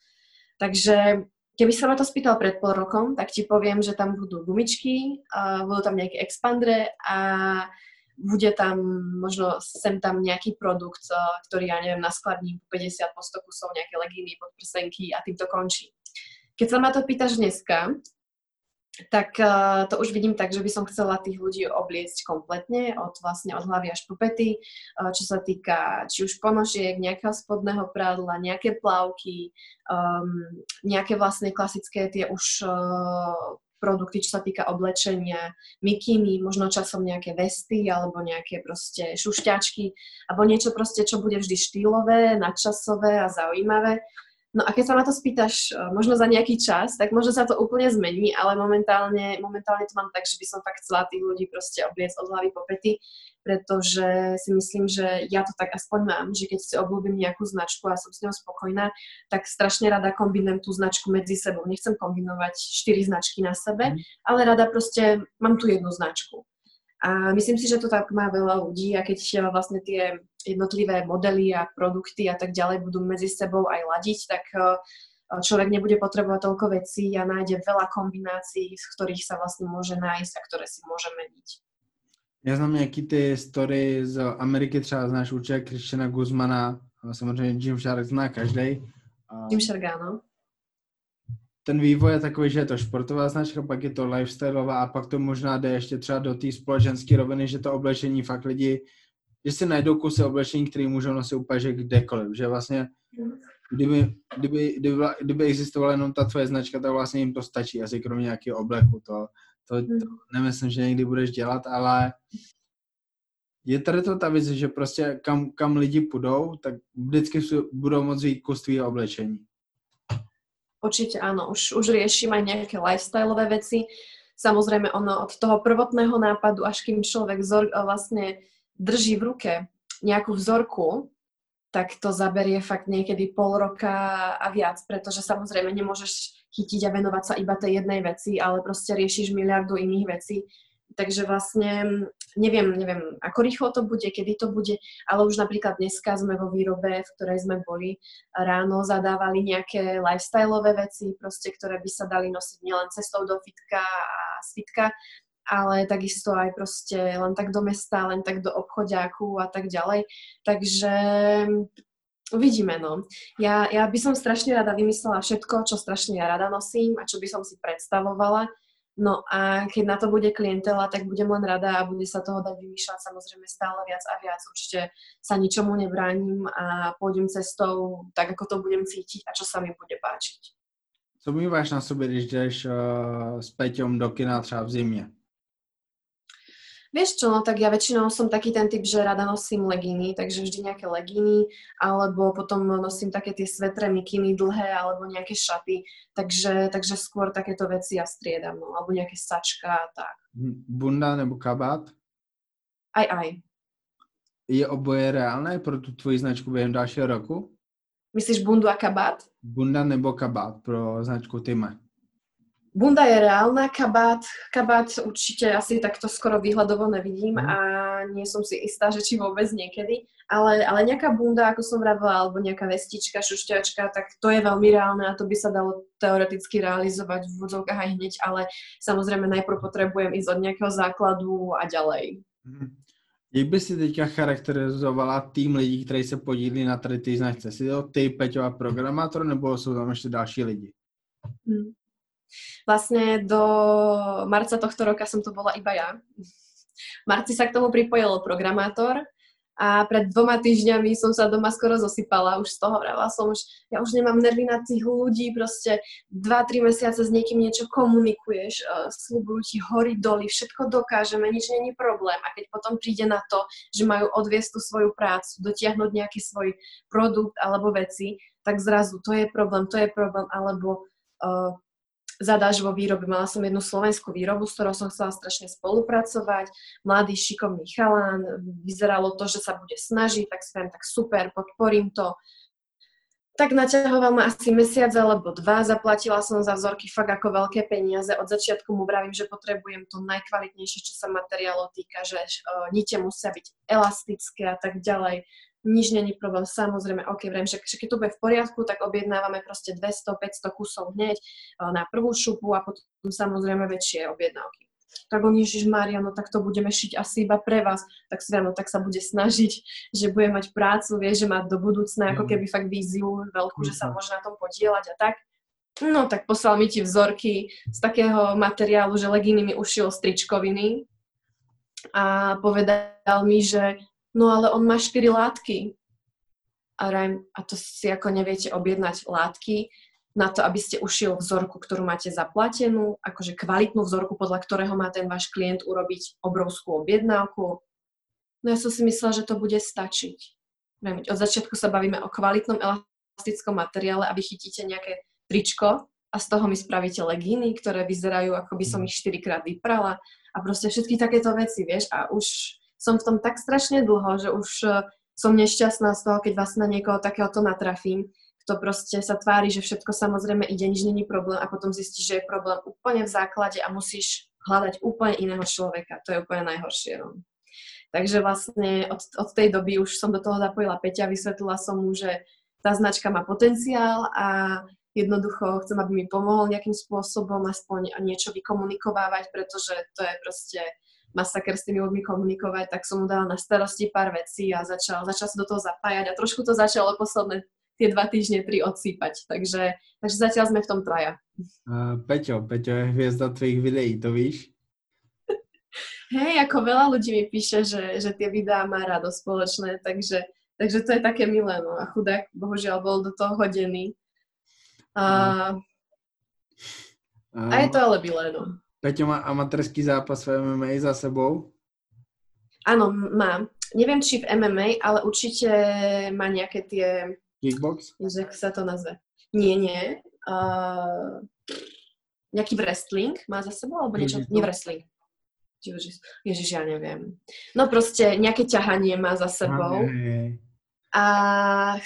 Takže keby sa ma to spýtal pred pol rokom, tak ti poviem, že tam budú gumičky, a budú tam nejaké expandre a bude tam možno sem tam nejaký produkt, ktorý ja neviem, naskladním 50 po 100 kusov, nejaké legíny, podprsenky a tým to končí. Keď sa ma to pýtaš dneska, tak uh, to už vidím tak, že by som chcela tých ľudí obliecť kompletne, od vlastne od hlavy až po pety, uh, čo sa týka či už ponožiek, nejakého spodného prádla, nejaké plavky, um, nejaké vlastne klasické tie už uh, produkty, čo sa týka oblečenia, mikiny, možno časom nejaké vesty alebo nejaké proste šušťačky, alebo niečo proste, čo bude vždy štýlové, nadčasové a zaujímavé. No a keď sa na to spýtaš eh, možno za nejaký čas, tak možno sa to úplne zmení, ale momentálne, momentálne to mám tak, že by som fakt chcela tých ľudí proste obliecť od hlavy po pety, pretože si myslím, že ja to tak aspoň mám, že keď si obľúbim nejakú značku a som s ňou spokojná, tak strašne rada kombinujem tú značku medzi sebou. Nechcem kombinovať štyri značky na sebe, mm. ale rada proste mám tu jednu značku. A myslím si, že to tak má veľa ľudí a keď vlastne tie jednotlivé modely a produkty a tak ďalej budú medzi sebou aj ladiť, tak e, človek nebude potrebovať toľko vecí a nájde veľa kombinácií, z ktorých sa vlastne môže nájsť a ktoré si môže meniť. Já znám nějaký ty story z Ameriky, třeba znáš určitě Christiana Guzmana, samozřejmě Jim Shark zná každý. Jim Shark, áno ten vývoj je takový, že je to športová značka, pak je to lifestyleová a pak to možná jde ještě třeba do té společenské roviny, že to oblečení fakt lidi, že si najdou kusy oblečení, které můžou nosit úplně že kdekoliv, že vlastně kdyby, kdyby, kdyby, kdyby existovala jenom ta tvoje značka, tak vlastně jim to stačí, asi kromě nějakého obleku, to, to, to nemyslím, že někdy budeš dělat, ale je tady to ta vize, že prostě kam, kam lidi půjdou, tak vždycky budou moct jít kus tvýho oblečení. Určite áno, už, už riešim aj nejaké lifestyleové veci. Samozrejme, ono od toho prvotného nápadu, až kým človek vzor, vlastne drží v ruke nejakú vzorku, tak to zaberie fakt niekedy pol roka a viac, pretože samozrejme nemôžeš chytiť a venovať sa iba tej jednej veci, ale proste riešiš miliardu iných vecí Takže vlastne neviem, neviem, ako rýchlo to bude, kedy to bude, ale už napríklad dneska sme vo výrobe, v ktorej sme boli ráno, zadávali nejaké lifestyleové veci, proste, ktoré by sa dali nosiť nielen cestou do fitka a z fitka, ale takisto aj proste len tak do mesta, len tak do obchodiaku a tak ďalej. Takže uvidíme, no. Ja, ja by som strašne rada vymyslela všetko, čo strašne ja rada nosím a čo by som si predstavovala No a keď na to bude klientela, tak budem len rada a bude sa toho dať vymýšľať samozrejme stále viac a viac. Určite sa ničomu nebránim a pôjdem cestou tak, ako to budem cítiť a čo sa mi bude páčiť. Co máš na sobě, když jdeš uh, s Peťom do kina třeba v zimě? Vieš čo, no tak ja väčšinou som taký ten typ, že rada nosím legíny, takže vždy nejaké legíny, alebo potom nosím také tie svetré mikiny dlhé, alebo nejaké šaty, takže, takže skôr takéto veci ja striedam, no, alebo nejaké sačka a tak. Hm, bunda nebo kabát? Aj, aj. Je oboje reálne pro tu tvoji značku během dalšího roku? Myslíš bundu a kabát? Bunda nebo kabát pro značku Tyme? Bunda je reálna, kabát, kabát určite asi takto skoro výhľadovo nevidím mm. a nie som si istá, že či vôbec niekedy, ale, ale nejaká bunda, ako som vravila, alebo nejaká vestička, šušťačka, tak to je veľmi reálne a to by sa dalo teoreticky realizovať v vodzovkách aj hneď, ale samozrejme najprv potrebujem ísť od nejakého základu a ďalej. Mm. Jak by si teďka charakterizovala tým lidí, kteří se podílí na tady ty značce? Si to ty, Peťo a programátor, nebo jsou tam ještě další lidi? Hmm. Vlastne do marca tohto roka som to bola iba ja. V marci sa k tomu pripojil programátor a pred dvoma týždňami som sa doma skoro zosypala už z toho, vravela som už, ja už nemám nervy na tých ľudí, proste 2-3 mesiace s niekým niečo komunikuješ, uh, slúbujú ti hory doly, všetko dokážeme, nič není problém a keď potom príde na to, že majú odviesť tú svoju prácu, dotiahnuť nejaký svoj produkt alebo veci, tak zrazu to je problém, to je problém, alebo uh, zadáš vo výrobe. Mala som jednu slovenskú výrobu, s ktorou som chcela strašne spolupracovať. Mladý, šikovný chalán. Vyzeralo to, že sa bude snažiť, tak si tak super, podporím to. Tak naťahoval ma asi mesiac alebo dva, zaplatila som za vzorky fakt ako veľké peniaze. Od začiatku mu vravím, že potrebujem to najkvalitnejšie, čo sa materiálov týka, že uh, nite musia byť elastické a tak ďalej nič není problém, samozrejme, ok, vrem, že, že keď to bude v poriadku, tak objednávame proste 200-500 kusov hneď eh, na prvú šupu a potom samozrejme väčšie objednávky. Tak on Ježiš Maria, no tak to budeme šiť asi iba pre vás. Tak si no tak sa bude snažiť, že bude mať prácu, vie, že má do budúcna ako mhm. keby fakt víziu veľkú, že sa mhm. môže na tom podielať a tak. No tak poslal mi ti vzorky z takého materiálu, že legíny mi ušiel stričkoviny a povedal mi, že no ale on má 4 látky. A, rajm, a to si ako neviete objednať látky na to, aby ste ušil vzorku, ktorú máte zaplatenú, akože kvalitnú vzorku, podľa ktorého má ten váš klient urobiť obrovskú objednávku. No ja som si myslela, že to bude stačiť. Od začiatku sa bavíme o kvalitnom elastickom materiále a vy chytíte nejaké tričko a z toho mi spravíte legíny, ktoré vyzerajú, ako by som ich 4 krát vyprala a proste všetky takéto veci, vieš, a už som v tom tak strašne dlho, že už eh, som nešťastná z toho, keď vlastne na niekoho takéhoto natrafím, kto proste sa tvári, že všetko samozrejme ide, nič není problém a potom zistí, že je problém úplne v základe a musíš hľadať úplne iného človeka. To je úplne najhoršie. No. Takže vlastne od, od tej doby už som do toho zapojila Peťa, vysvetlila som mu, že tá značka má potenciál a jednoducho chcem, aby mi pomohol nejakým spôsobom aspoň niečo vykomunikovávať, pretože to je proste masaker s tými ľuďmi komunikovať, tak som mu dala na starosti pár vecí a začal, začal sa do toho zapájať a trošku to začalo posledné tie dva týždne, tri odsýpať. Takže, takže zatiaľ sme v tom traja. Uh, Peťo, Peťo je hviezda tvojich videí, to víš? [laughs] Hej, ako veľa ľudí mi píše, že, že tie videá má rado spoločné, takže, takže to je také milé, no a chudák bohužiaľ bol do toho hodený. A, a je to ale milé, no. Peťo má amatérský zápas v MMA za sebou? Áno, má. Neviem, či v MMA, ale určite má nejaké tie... Kickbox? Jak sa to nazve? Nie, nie. Uh, nejaký wrestling má za sebou, alebo niečo? Nie wrestling. Ježiš, ja neviem. No proste nejaké ťahanie má za sebou. Okay. A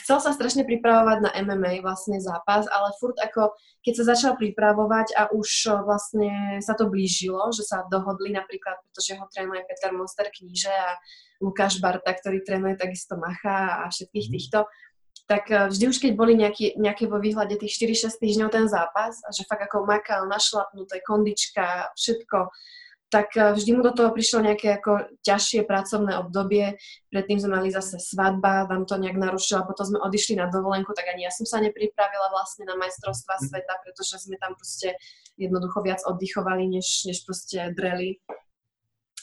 chcel sa strašne pripravovať na MMA vlastne zápas, ale furt ako, keď sa začal pripravovať a už vlastne sa to blížilo, že sa dohodli napríklad, pretože ho trénuje Peter Monster kníže a Lukáš Barta, ktorý trénuje takisto Macha a všetkých mhm. týchto, tak e, vždy už keď boli nejaký, nejaké vo výhľade tých 4-6 týždňov ten zápas a že fakt ako makal, našlapnuté, kondička, všetko, tak eh, vždy mu do toho prišlo nejaké ako ťažšie pracovné obdobie. Predtým sme mali zase svadba, vám to nejak narušilo, potom sme odišli na dovolenku, tak ani ja som sa nepripravila vlastne na majstrovstva sveta, pretože sme tam proste jednoducho viac oddychovali, než, než proste dreli.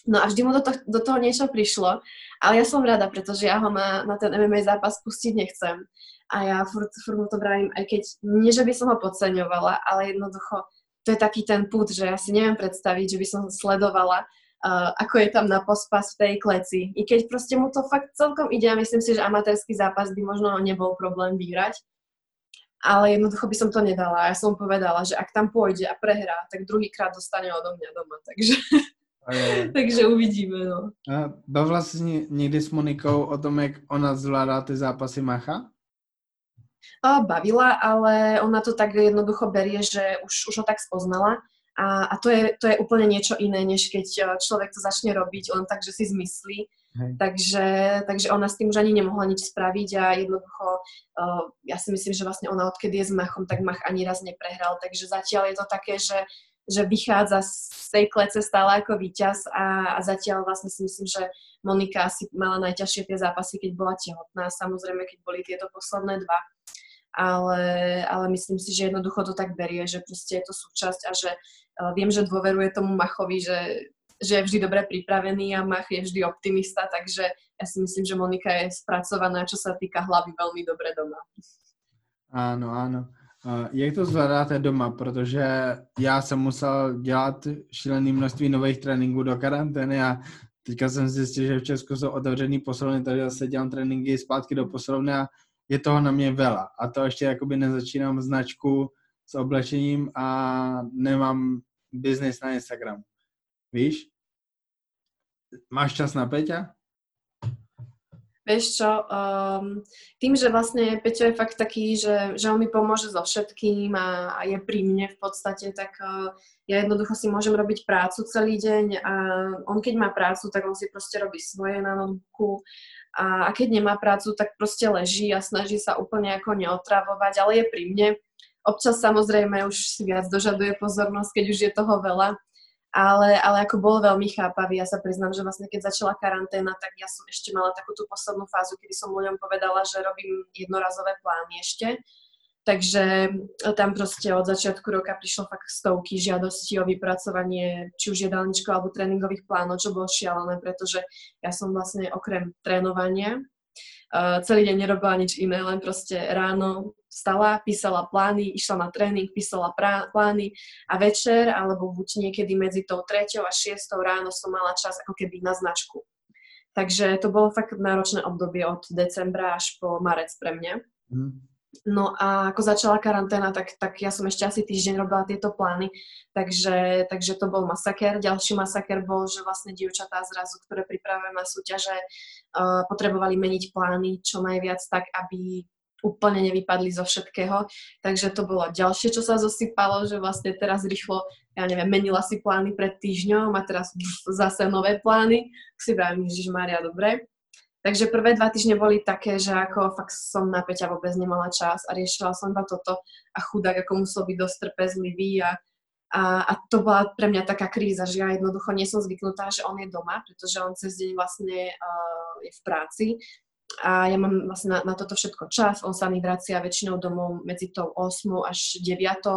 No a vždy mu do, to, do toho niečo prišlo, ale ja som rada, pretože ja ho na, na ten MMA zápas pustiť nechcem. A ja furt, furt mu to vravím, aj keď, nie že by som ho podceňovala, ale jednoducho to je taký ten put, že ja si neviem predstaviť, že by som sledovala, uh, ako je tam na pospas v tej kleci. I keď proste mu to fakt celkom ide a myslím si, že amatérsky zápas by možno nebol problém vyhrať, ale jednoducho by som to nedala. Ja som povedala, že ak tam pôjde a prehrá, tak druhýkrát dostane odo mňa doma, takže... Takže uvidíme, no. A bavila si někdy s Monikou o tom, jak ona zvládá ty zápasy Macha? Bavila, ale ona to tak jednoducho berie, že už, už ho tak spoznala. A, a to, je, to je úplne niečo iné, než keď e, človek to začne robiť len tak, že si zmyslí. Takže, takže ona s tým už ani nemohla nič spraviť a jednoducho uh, ja si myslím, že vlastne ona odkedy je s Machom, tak Mach ani raz neprehral. Takže zatiaľ je to také, že, že vychádza z tej klece stále ako víťaz a, a zatiaľ vlastne si myslím, že Monika asi mala najťažšie tie zápasy, keď bola tehotná. Samozrejme, keď boli tieto posledné dva ale, ale myslím si, že jednoducho to tak berie, že proste je to súčasť a že uh, viem, že dôveruje tomu Machovi, že, že je vždy dobre pripravený a Mach je vždy optimista, takže ja si myslím, že Monika je spracovaná, čo sa týka hlavy, veľmi dobre doma. Áno, áno. Uh, jak to zvládáte doma? Protože já jsem musel dělat šílené množství nových tréninků do karantény a teďka jsem zjistil, že v Česku jsou otevřený posilovny, takže zase dělám tréninky zpátky do posilovny a je toho na mě veľa. A to ešte akoby nezačínám značku s oblečením a nemám biznis na Instagram. Víš? Máš čas na Peťa? Vieš čo, um, tým, že vlastne Peťo je fakt taký, že, že on mi pomôže so všetkým a, a je pri mne v podstate, tak uh, ja jednoducho si môžem robiť prácu celý deň a on keď má prácu, tak on si proste robí svoje na notebooku a, a keď nemá prácu, tak proste leží a snaží sa úplne ako neotravovať, ale je pri mne. Občas samozrejme už si viac dožaduje pozornosť, keď už je toho veľa ale, ale ako bol veľmi chápavý. Ja sa priznám, že vlastne keď začala karanténa, tak ja som ešte mala takú tú poslednú fázu, kedy som ľuďom povedala, že robím jednorazové plány ešte. Takže tam proste od začiatku roka prišlo fakt stovky žiadostí o vypracovanie či už jedálničkov alebo tréningových plánov, čo bolo šialené, pretože ja som vlastne okrem trénovania uh, celý deň nerobila nič iné, len proste ráno vstala, písala plány, išla na tréning, písala prá- plány a večer, alebo buď niekedy medzi tou treťou a šiestou ráno som mala čas ako keby na značku. Takže to bolo fakt náročné obdobie od decembra až po marec pre mňa. Mm. No a ako začala karanténa, tak, tak ja som ešte asi týždeň robila tieto plány, takže, takže to bol masaker. Ďalší masaker bol, že vlastne dievčatá zrazu, ktoré pripravujeme na súťaže, uh, potrebovali meniť plány čo najviac tak, aby úplne nevypadli zo všetkého. Takže to bolo ďalšie, čo sa zosypalo, že vlastne teraz rýchlo, ja neviem, menila si plány pred týždňom a teraz zase nové plány. Si vravím, Ježiš Maria, dobre. Takže prvé dva týždne boli také, že ako fakt som na Peťa vôbec nemala čas a riešila som iba toto a chudák ako musel byť dosť trpezlivý a, a, a to bola pre mňa taká kríza, že ja jednoducho nie som zvyknutá, že on je doma, pretože on cez deň vlastne uh, je v práci a ja mám vlastne na, na toto všetko čas. On sa mi vracia väčšinou domov medzi tou 8 až 9,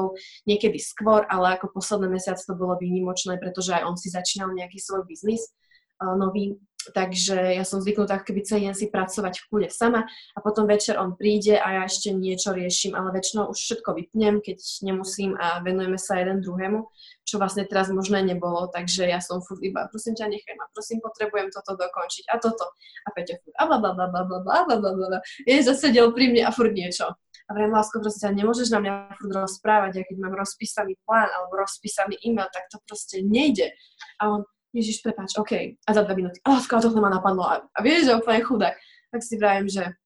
niekedy skôr, ale ako posledný mesiac to bolo výnimočné, pretože aj on si začínal nejaký svoj biznis uh, nový Takže ja som zvyknutá keby celý deň si pracovať v kúde sama a potom večer on príde a ja ešte niečo riešim, ale väčšinou už všetko vypnem, keď nemusím a venujeme sa jeden druhému, čo vlastne teraz možné nebolo, takže ja som furt iba, prosím ťa, nechaj ma, prosím, potrebujem toto dokončiť a toto. A Peťo furt a bla bla bla bla bla bla bla bla Je zasedel pri mne a furt niečo. A vrem, lásko, proste nemôžeš na mňa furt rozprávať, ja keď mám rozpísaný plán alebo rozpísaný e-mail, tak to proste nejde. A on, Ježiš, prepáč, OK. A za dve minúty, a láska, toto ma napadlo. A, a vieš, že úplne chudák. Tak si vravím, že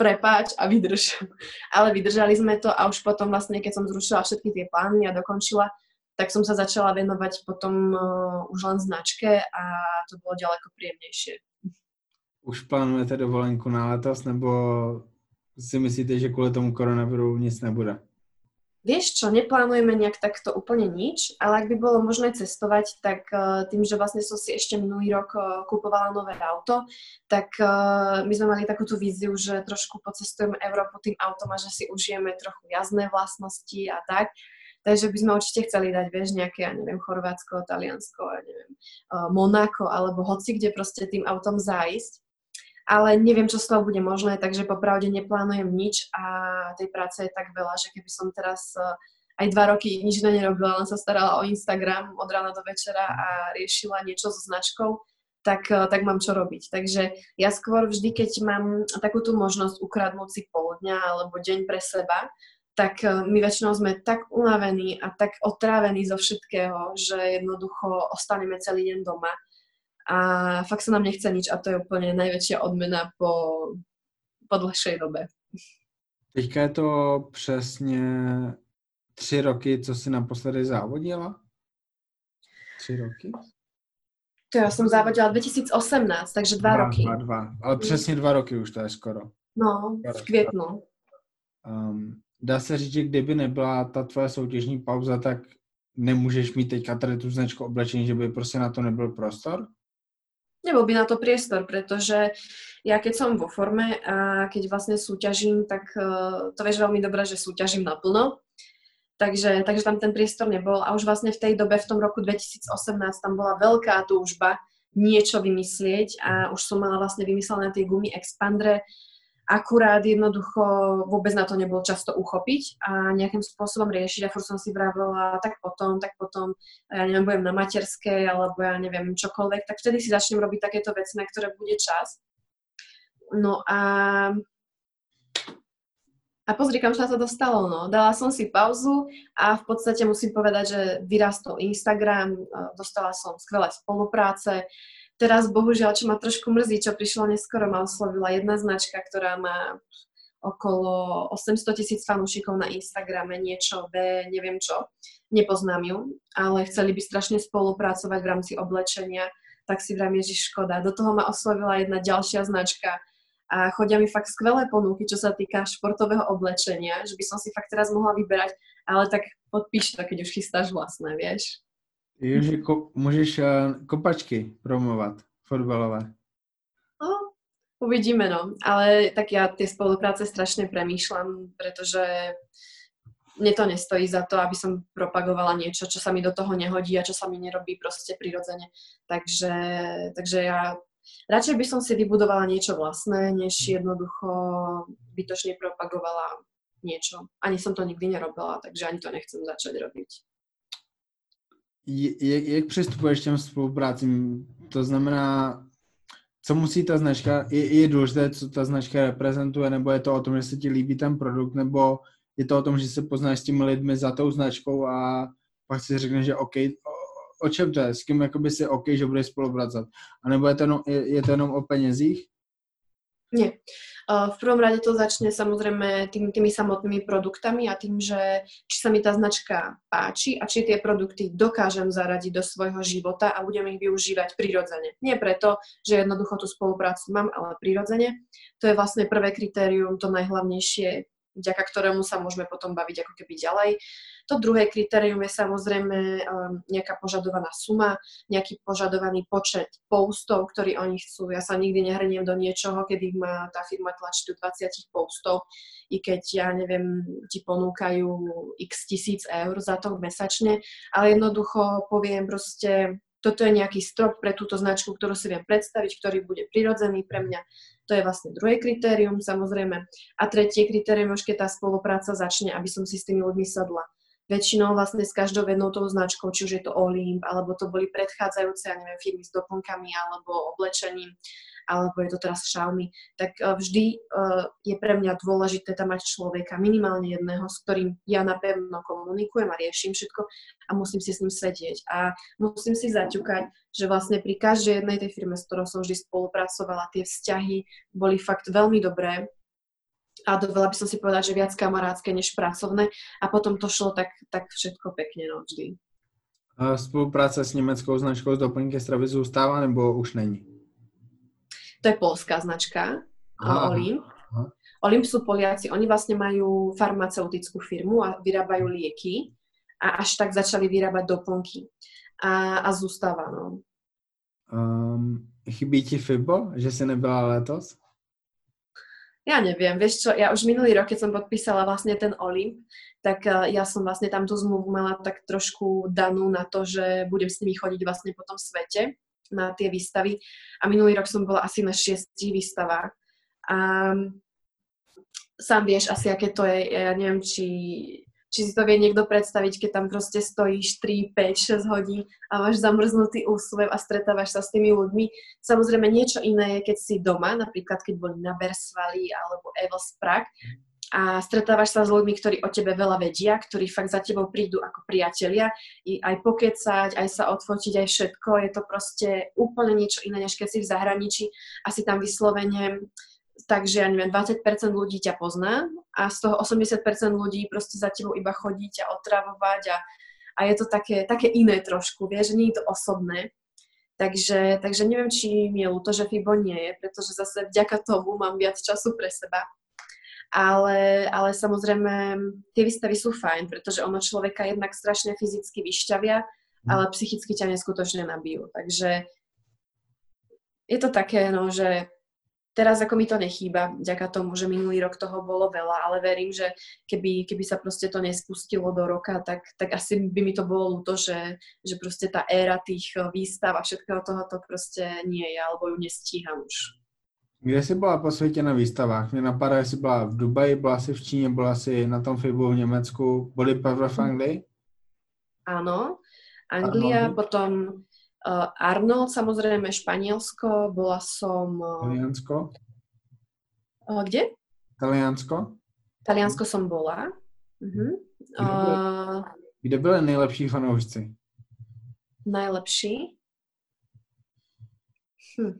prepáč a vydrž. [laughs] Ale vydržali sme to a už potom vlastne, keď som zrušila všetky tie plány a dokončila, tak som sa začala venovať potom uh, už len značke a to bolo ďaleko príjemnejšie. Už plánujete dovolenku na letos, nebo si myslíte, že kvôli tomu koronaviru nic nebude? Vieš čo, neplánujeme nejak takto úplne nič, ale ak by bolo možné cestovať, tak uh, tým, že vlastne som si ešte minulý rok uh, kupovala nové auto, tak uh, my sme mali takú tú víziu, že trošku pocestujeme Európu tým autom a že si užijeme trochu jazdné vlastnosti a tak. Takže by sme určite chceli dať, vieš, nejaké, ja neviem, Chorvátsko, Taliansko, ja neviem, Monako, alebo hoci kde proste tým autom zájsť ale neviem, čo z toho bude možné, takže popravde neplánujem nič a tej práce je tak veľa, že keby som teraz eh, aj dva roky nič nerobila, len sa starala o Instagram od rána do večera a riešila niečo so značkou, tak, eh, tak mám čo robiť. Takže ja skôr vždy, keď mám takúto možnosť ukradnúť si pol dňa alebo deň pre seba, tak eh, my väčšinou sme tak unavení a tak otrávení zo všetkého, že jednoducho ostaneme celý deň doma a fakt sa nám nechce nič a to je úplne najväčšia odmena po, po dlhšej dobe. Teďka je to přesně tři roky, co si naposledy závodila? Tři roky? To já jsem závodila 2018, takže dva, dva roky. Dva, dva. Ale přesně dva roky už to je skoro. No, v květnu. Um, dá se říct, že kdyby nebyla ta tvoje soutěžní pauza, tak nemůžeš mít teďka tady tu značku oblečení, že by prostě na to nebyl prostor? Nebol by na to priestor, pretože ja keď som vo forme a keď vlastne súťažím, tak uh, to vieš veľmi dobre, že súťažím naplno. Takže, takže tam ten priestor nebol a už vlastne v tej dobe, v tom roku 2018, tam bola veľká túžba niečo vymyslieť a už som mala vlastne vymyslené tie gumy expandre, akurát jednoducho vôbec na to nebol často uchopiť a nejakým spôsobom riešiť. A furt som si vravila, tak potom, tak potom, ja neviem, budem na materskej, alebo ja neviem, čokoľvek, tak vtedy si začnem robiť takéto veci, na ktoré bude čas. No a A pozri, kam sa to dostalo, no. Dala som si pauzu a v podstate musím povedať, že vyrastol Instagram, dostala som skvelé spolupráce. Teraz bohužiaľ, čo ma trošku mrzí, čo prišlo neskoro, ma oslovila jedna značka, ktorá má okolo 800 tisíc fanúšikov na Instagrame, niečo B, neviem čo. Nepoznám ju, ale chceli by strašne spolupracovať v rámci oblečenia, tak si vrám, Ježiš, škoda. Do toho ma oslovila jedna ďalšia značka, a chodia mi fakt skvelé ponuky, čo sa týka športového oblečenia, že by som si fakt teraz mohla vyberať, ale tak podpíš to, keď už chystáš vlastné, vieš. Ježi, ko, môžeš uh, kopačky promovať, fotbalové. No, uvidíme, no. Ale tak ja tie spolupráce strašne premýšľam, pretože mne to nestojí za to, aby som propagovala niečo, čo sa mi do toho nehodí a čo sa mi nerobí proste prirodzene. Takže, takže ja radšej by som si vybudovala niečo vlastné, než jednoducho bytočne propagovala niečo. Ani som to nikdy nerobila, takže ani to nechcem začať robiť. Jak, jak přistupuješ těm spoluprácím? To znamená, co musí ta značka, je, je důležité, co ta značka reprezentuje, nebo je to o tom, že se ti líbí ten produkt, nebo je to o tom, že se poznáš s těmi lidmi za tou značkou a pak si řekneš, že OK, o čem to je? S kým jakoby si OK, že budeš spolupracovat? A nebo je to jenom, je, je to jenom o penězích? Nie. V prvom rade to začne samozrejme tým, tými samotnými produktami a tým, že či sa mi tá značka páči a či tie produkty dokážem zaradiť do svojho života a budem ich využívať prirodzene. Nie preto, že jednoducho tú spoluprácu mám, ale prirodzene. To je vlastne prvé kritérium, to najhlavnejšie, vďaka ktorému sa môžeme potom baviť ako keby ďalej. To druhé kritérium je samozrejme um, nejaká požadovaná suma, nejaký požadovaný počet postov, ktorý oni chcú. Ja sa nikdy nehrniem do niečoho, kedy má tá firma tlačí do 20 postov, i keď, ja neviem, ti ponúkajú x tisíc eur za to mesačne, ale jednoducho poviem proste, toto je nejaký strop pre túto značku, ktorú si viem predstaviť, ktorý bude prirodzený pre mňa. To je vlastne druhé kritérium, samozrejme. A tretie kritérium, už keď tá spolupráca začne, aby som si s tými ľuďmi sadla väčšinou vlastne s každou jednou tou značkou, či už je to Olymp, alebo to boli predchádzajúce, ja neviem, firmy s doplnkami alebo oblečením, alebo je to teraz Xiaomi, tak e, vždy uh, je pre mňa dôležité tam mať človeka, minimálne jedného, s ktorým ja napevno komunikujem a riešim všetko a musím si s ním sedieť. A musím si zaťukať, že vlastne pri každej jednej tej firme, s ktorou som vždy spolupracovala, tie vzťahy boli fakt veľmi dobré a dovolila by som si povedať, že viac kamarátske než pracovné a potom to šlo tak, tak všetko pekne, no vždy. A spolupráce s německou značkou z doplňky stravy zůstává nebo už není? To je polská značka, aha, Olimp. Aha. Olimp sú Poliaci, oni vlastne majú farmaceutickú firmu a vyrábajú lieky a až tak začali vyrábať doplnky. A, a zůstává, no. Um, chybí ti FIBO, že si nebyla letos? Ja neviem, vieš čo, ja už minulý rok, keď som podpísala vlastne ten Olymp, tak eh, ja som vlastne tam tú zmluvu mala tak trošku danú na to, že budem s nimi chodiť vlastne po tom svete na tie výstavy. A minulý rok som bola asi na šiestich výstavách. A sám vieš asi, aké to je, ja neviem, či či si to vie niekto predstaviť, keď tam proste stojíš 3, 5, 6 hodín a máš zamrznutý úsmev a stretávaš sa s tými ľuďmi. Samozrejme niečo iné je, keď si doma, napríklad keď boli na Bersvali alebo Evels Prague a stretávaš sa s ľuďmi, ktorí o tebe veľa vedia, ktorí fakt za tebou prídu ako priatelia, i aj pokecať, aj sa odfotiť, aj všetko. Je to proste úplne niečo iné, než keď si v zahraničí a si tam vyslovene takže ja neviem, 20% ľudí ťa pozná a z toho 80% ľudí proste za tebou iba chodí ťa otravovať a, a je to také, také iné trošku, vieš, že nie je to osobné. Takže, takže neviem, či mi je ľúto, že FIBO nie je, pretože zase vďaka tomu mám viac času pre seba. Ale, ale samozrejme, tie výstavy sú fajn, pretože ono človeka jednak strašne fyzicky vyšťavia, mhm. ale psychicky ťa neskutočne nabijú. Takže je to také, no, že Teraz ako mi to nechýba, vďaka tomu, že minulý rok toho bolo veľa, ale verím, že keby, keby sa proste to nespustilo do roka, tak, tak asi by mi to bolo ľúto, že, že proste tá éra tých výstav a všetkého toho to proste nie je, alebo ju nestíham už. Kde jsi byla po světě na výstavách? Mě napadá, jestli byla v Dubaji, byla si v Číně, byla si na tom FIBu v Německu, boli v Anglii? Áno, Anglia, Arnold. potom Uh, Arnold, samozrejme Španielsko, bola som... Uh, Taliansko? Uh, kde? Taliansko? Taliansko som bola. Uh-huh. Kde, byli, Uh, kde byli nejlepší fanoušci? najlepší? Hm.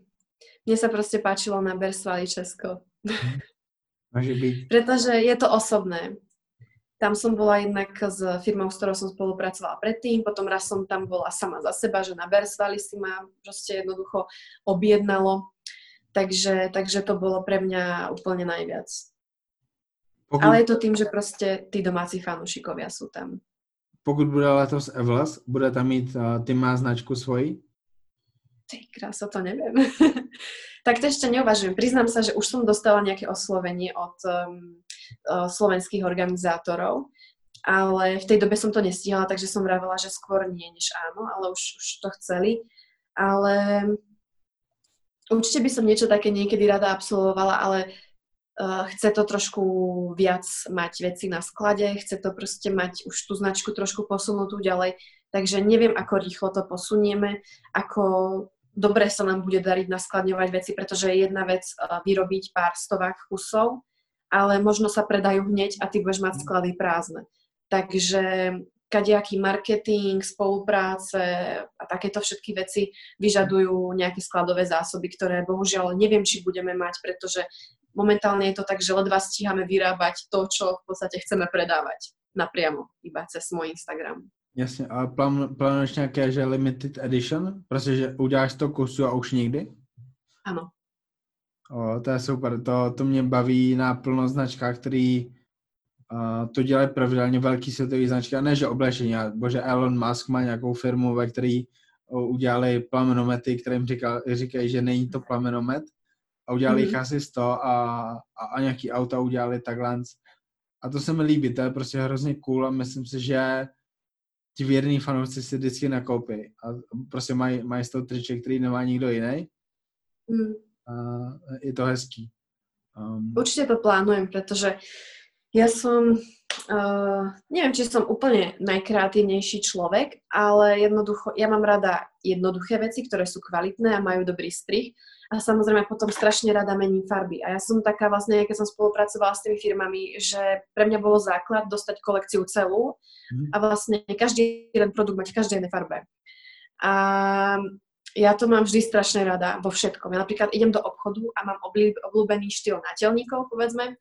Mne sa proste páčilo na Bersvali Česko. [laughs] Môže byť. Pretože je to osobné. Tam som bola jednak s firmou, s ktorou som spolupracovala predtým, potom raz som tam bola sama za seba, že na Bersvali si ma proste jednoducho objednalo. Takže, takže to bolo pre mňa úplne najviac. Pokud, Ale je to tým, že proste tí domáci fanúšikovia sú tam. pokud bude letos Evlas, bude tam mít, uh, ty má značku svoji? Krása, to neviem. [laughs] tak to ešte neuvažujem. Priznám sa, že už som dostala nejaké oslovenie od um, uh, slovenských organizátorov, ale v tej dobe som to nestihala, takže som vravela, že skôr nie, než áno, ale už, už to chceli. Ale určite by som niečo také niekedy rada absolvovala, ale uh, chce to trošku viac mať veci na sklade, chce to proste mať už tú značku trošku posunutú ďalej, takže neviem, ako rýchlo to posunieme, ako dobre sa nám bude dariť naskladňovať veci, pretože je jedna vec uh, vyrobiť pár stovák kusov, ale možno sa predajú hneď a ty budeš mať sklady prázdne. Takže kadejaký marketing, spolupráce a takéto všetky veci vyžadujú nejaké skladové zásoby, ktoré bohužiaľ neviem, či budeme mať, pretože momentálne je to tak, že ledva stíhame vyrábať to, čo v podstate chceme predávať napriamo, iba cez môj Instagram. Jasně, a plán, plánuješ nějaké, že limited edition? Prostě, že uděláš to kusu a už nikdy? Áno. O, to je super, to, to mě baví na plno značkách, který uh, to dělají pravidelně velký světový značky, a ne, že oblečení, ale bože Elon Musk má nějakou firmu, ve který uh, udělali plamenomety, kterým říkal, říkají, že není to plamenomet a udělali Mhm. jich asi 100 a, a, a nějaký auta udělali takhle. A to se mi líbí, to je prostě hrozně cool a myslím si, že ti věrní fanoušci si vždycky nakoupí a prostě mají, mají z toho triček, který nemá nikdo jiný Mm. a je to hezký. Um, Určite to plánujem, pretože ja som, uh, neviem, či som úplne najkreatívnejší človek, ale jednoducho, ja mám rada jednoduché veci, ktoré sú kvalitné a majú dobrý strih a samozrejme potom strašne rada mením farby. A ja som taká vlastne, keď som spolupracovala s tými firmami, že pre mňa bolo základ dostať kolekciu celú Mhm. a vlastne každý jeden produkt mať v každej jednej farbe. A ja to mám vždy strašne rada vo všetkom. Ja napríklad idem do obchodu a mám obľúbený štýl nátelníkov, povedzme,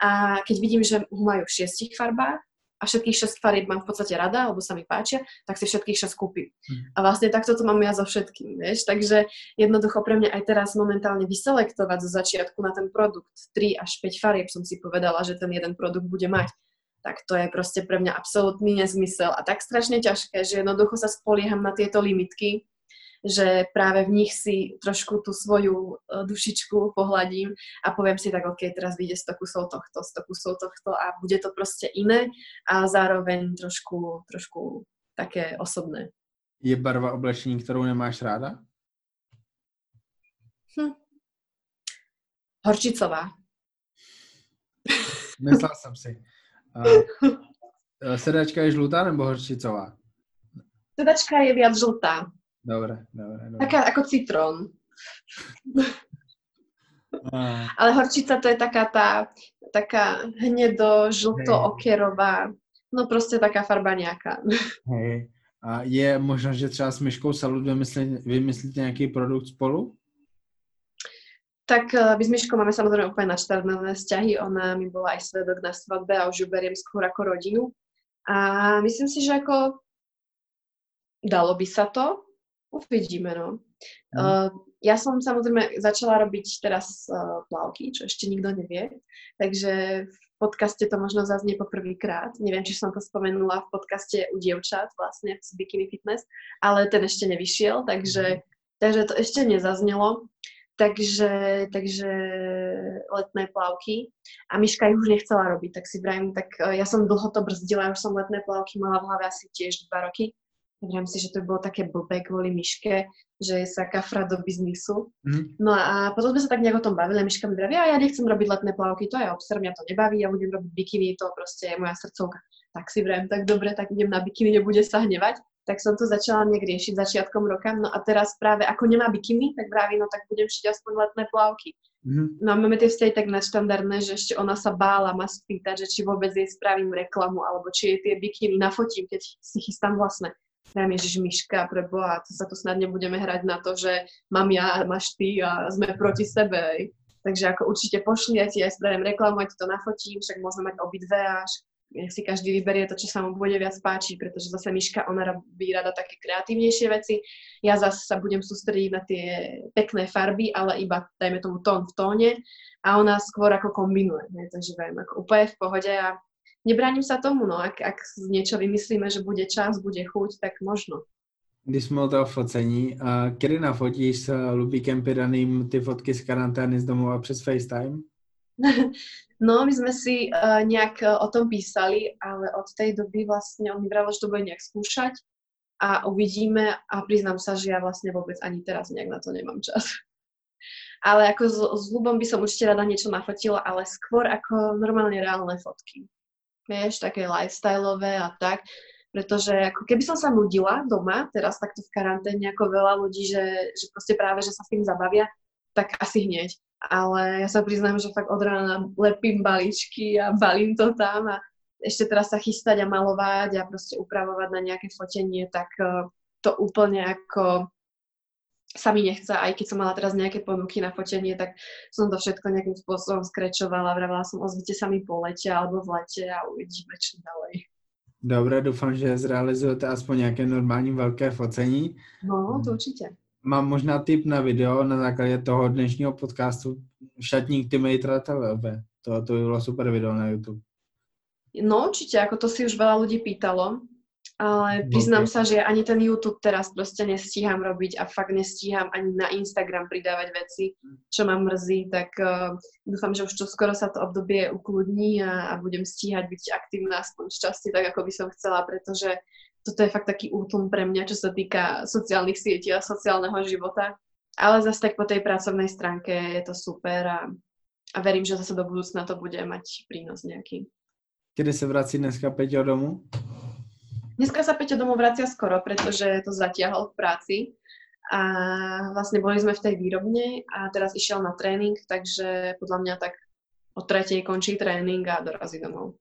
a keď vidím, že ho majú v šiestich farbách a všetkých šesť farieb mám v podstate rada, alebo sa mi páčia, tak si všetkých šesť kúpim. Mhm. A vlastne takto to mám ja so všetkým, vieš. Takže jednoducho pre mňa aj teraz momentálne vyselektovať zo začiatku na ten produkt 3 až 5 farieb som si povedala, že ten jeden produkt bude mať tak to je proste pre mňa absolútny nezmysel a tak strašne ťažké, že jednoducho sa spolieham na tieto limitky, že práve v nich si trošku tú svoju e, dušičku pohľadím a poviem si tak, ok, teraz vyjde 100 kusov tohto, 100 kusov tohto a bude to proste iné a zároveň trošku, trošku také osobné. je barva oblečení, kterou nemáš ráda? Horčicová. [laughs] Myslel jsem si. Uh, sedačka je žlutá nebo horčicová? Sedačka je viac žltá. Dobre, dobre, dobre. Taká ako citrón. [laughs] Uh, Ale horčica to je taká tá, taká hnedo, žlto-okerová, no proste taká farba nejaká. [laughs] hej. A je možno, že třeba s Myškou Salut vymyslíte, vymyslíte nějaký produkt spolu? Tak eh, my s Myškou máme samozrejme úplne naštartované vzťahy. Ona mi bola aj svedok na svadbe a už ju beriem skôr ako rodinu. A myslím si, že ako dalo by sa to. Uvidíme, no. Mhm. Uh, ja som samozrejme začala robiť teraz uh, plavky, čo ešte nikto nevie. Takže v podcaste to možno zaznie poprvýkrát. Neviem, či som to spomenula v podcaste u dievčat vlastne z Bikini Fitness, ale ten ešte nevyšiel, takže, takže to ešte nezaznelo. Takže, takže letné plavky a Miška ich už nechcela robiť, tak si vravím, tak eh, ja som dlho to brzdila, už som letné plavky mala v hlave asi tiež dva roky. Vravím si, že to bolo také blbé kvôli Miške, že sa kafra do biznisu. Hm? No a potom sme sa tak nejak o tom bavili a Miška mi vraví, ja, nechcem robiť letné plavky, to je obser, mňa to nebaví, ja budem robiť bikiny, to proste je moja srdcovka. Tak si vravím, tak dobre, tak idem na bikiny, nebude sa hnevať. Tak som to začala nejak riešiť začiatkom roka. No a teraz práve ako nemá bikiny, tak vraví, no tak budem šiť aspoň letné plavky. Mm-hmm. No a máme tie vzťahy tak nadštandardné, že ešte ona sa bála ma spýtať, že či vôbec jej spravím reklamu, alebo či jej tie bikiny nafotím, keď si chystám vlastné. Ja Ježiš Miška, pre Boha, to sa tu snad nebudeme hrať na to, že mám ja, máš ty a sme proti sebe. Takže ako určite pošli, ja ti aj spravím reklamu, ti to nafotím, však môžeme mať obidve a nech si každý vyberie to, čo sa mu bude viac páčiť, pretože zase Miška, ona robí rada také kreatívnejšie veci. Ja zase sa budem sústrediť na tie pekné farby, ale iba, dajme tomu, tón v tóne a ona skôr ako kombinuje. Ne? Takže viem, ako úplne v pohode a nebránim sa tomu, no, ak, ak niečo vymyslíme, že bude čas, bude chuť, tak možno. Když jsme o toho focení, a kdy nafotíš s Lubíkem Piraným ty fotky z karantény z domova přes FaceTime? [laughs] No, my sme si uh, nejak uh, o tom písali, ale od tej doby vlastne on mi vravil, že to bude nejak skúšať a uvidíme a priznám sa, že ja vlastne vôbec ani teraz nejak na to nemám čas. [laughs] Ale ako s, s ľubom by som určite rada niečo nafotila, ale skôr ako normálne reálne fotky. Vieš, také lifestyleové a tak. Pretože ako keby som sa nudila doma, teraz takto v karanténe, ako veľa ľudí, že, že proste práve, že sa s tým zabavia, tak asi hneď ale ja sa priznám, že fakt od rána lepím balíčky a balím to tam a ešte teraz sa chystať a malovať a proste upravovať na nejaké fotenie, tak uh, to úplne ako sa mi nechce, aj keď som mala teraz nejaké ponuky na fotenie, tak som to všetko nejakým spôsobom skrečovala, vravela som, ozvite sa mi po lete alebo v lete a uvidíme, čo ďalej. Dobre, dúfam, že zrealizujete aspoň nejaké normální veľké focení. No, to určite. Mám možná tip na video na základě toho dnešního podcastu Šatník Timejtra TV. To, to by bylo super video na YouTube. No určite, ako to si už veľa ľudí pýtalo, ale priznám sa, že ani ten YouTube teraz proste nestíham robiť a fakt nestíham ani na Instagram pridávať veci, čo ma mrzí, tak uh, dúfam, že už skoro sa to obdobie ukludní a, a budem stíhať byť aktívna aspoň v časti, tak ako by som chcela, pretože toto je fakt taký útlm pre mňa, čo sa týka sociálnych sietí a sociálneho života. Ale zase tak po tej pracovnej stránke je to super a, a verím, že zase do budúcna to bude mať prínos nejaký. Kedy sa vrací dneska Peťo domu? Dneska sa Peťo domov vracia skoro, pretože to zatiahol v práci a vlastne boli sme v tej výrobne a teraz išiel na tréning, takže podľa mňa tak o tretej končí tréning a dorazí domov.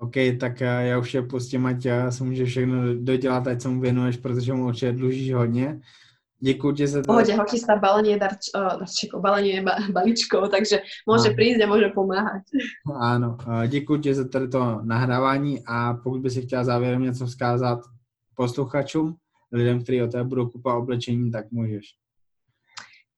OK, tak eh, já už je pustím, ať se může všechno dodělat, ať se mu věnuješ, protože mu určitě dlužíš hodně. Děkuji ti za to. Pohodě, ho chystá balenie darč, uh, darčekov, balenie ba, [laughs] balíčkov, takže může přijít a může pomáhat. Áno, děkuji ti za to nahrávání a pokud by si chtěla závěrem něco vzkázat posluchačům, lidem, kteří o tebe budou kupovat oblečení, tak můžeš.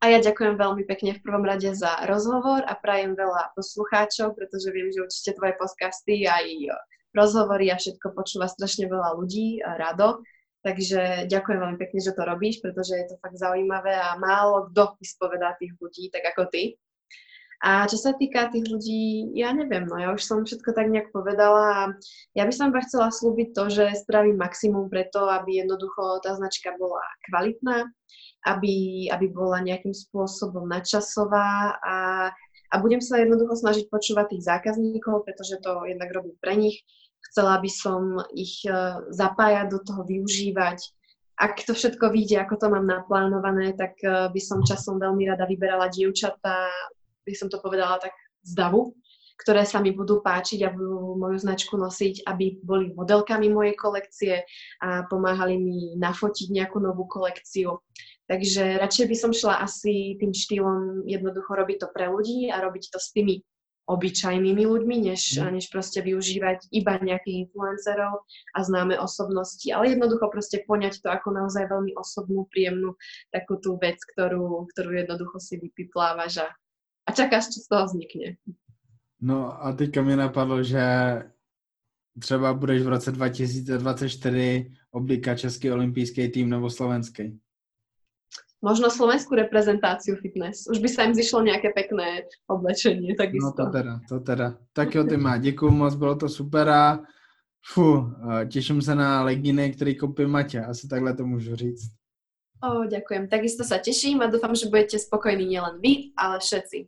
A ja ďakujem veľmi pekne v prvom rade za rozhovor a prajem veľa poslucháčov, pretože viem, že určite tvoje podcasty aj rozhovory a všetko počúva strašne veľa ľudí a rado. Takže ďakujem veľmi pekne, že to robíš, pretože je to fakt zaujímavé a málo kto vyspovedá tých ľudí, tak ako ty. A čo sa týka tých ľudí, ja neviem, no ja už som všetko tak nejak povedala a ja by som iba chcela slúbiť to, že spravím maximum preto, aby jednoducho tá značka bola kvalitná, aby, aby bola nejakým spôsobom nadčasová a, a budem sa jednoducho snažiť počúvať tých zákazníkov, pretože to jednak robím pre nich. Chcela by som ich e, zapájať do toho, využívať. Ak to všetko vyjde, ako to mám naplánované, tak e, by som časom veľmi rada vyberala dievčatá, by som to povedala tak z davu, ktoré sa mi budú páčiť a budú moju značku nosiť, aby boli modelkami mojej kolekcie a pomáhali mi nafotiť nejakú novú kolekciu. Takže radšej by som šla asi tým štýlom jednoducho robiť to pre ľudí a robiť to s tými obyčajnými ľuďmi, než, mm. než proste využívať iba nejakých influencerov a známe osobnosti, ale jednoducho proste poňať to ako naozaj veľmi osobnú, príjemnú takú tú vec, ktorú, ktorú jednoducho si vypiplávaš a, a čakáš, čo z toho vznikne. No a teďka mi napadlo, že třeba budeš v roce 2024 oblíkat Český olympijský tým nebo slovenský možno slovenskú reprezentáciu fitness. Už by sa im zišlo nejaké pekné oblečenie, takisto. No to teda, to teda. Tak jo, ty má, děkuji moc, bylo to super a fu, těším se na legíny, který koupí Maťa, asi takhle to můžu říct. O, ďakujem. Takisto sa teším a dúfam, že budete spokojní nielen vy, ale všetci.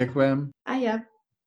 Ďakujem. A ja.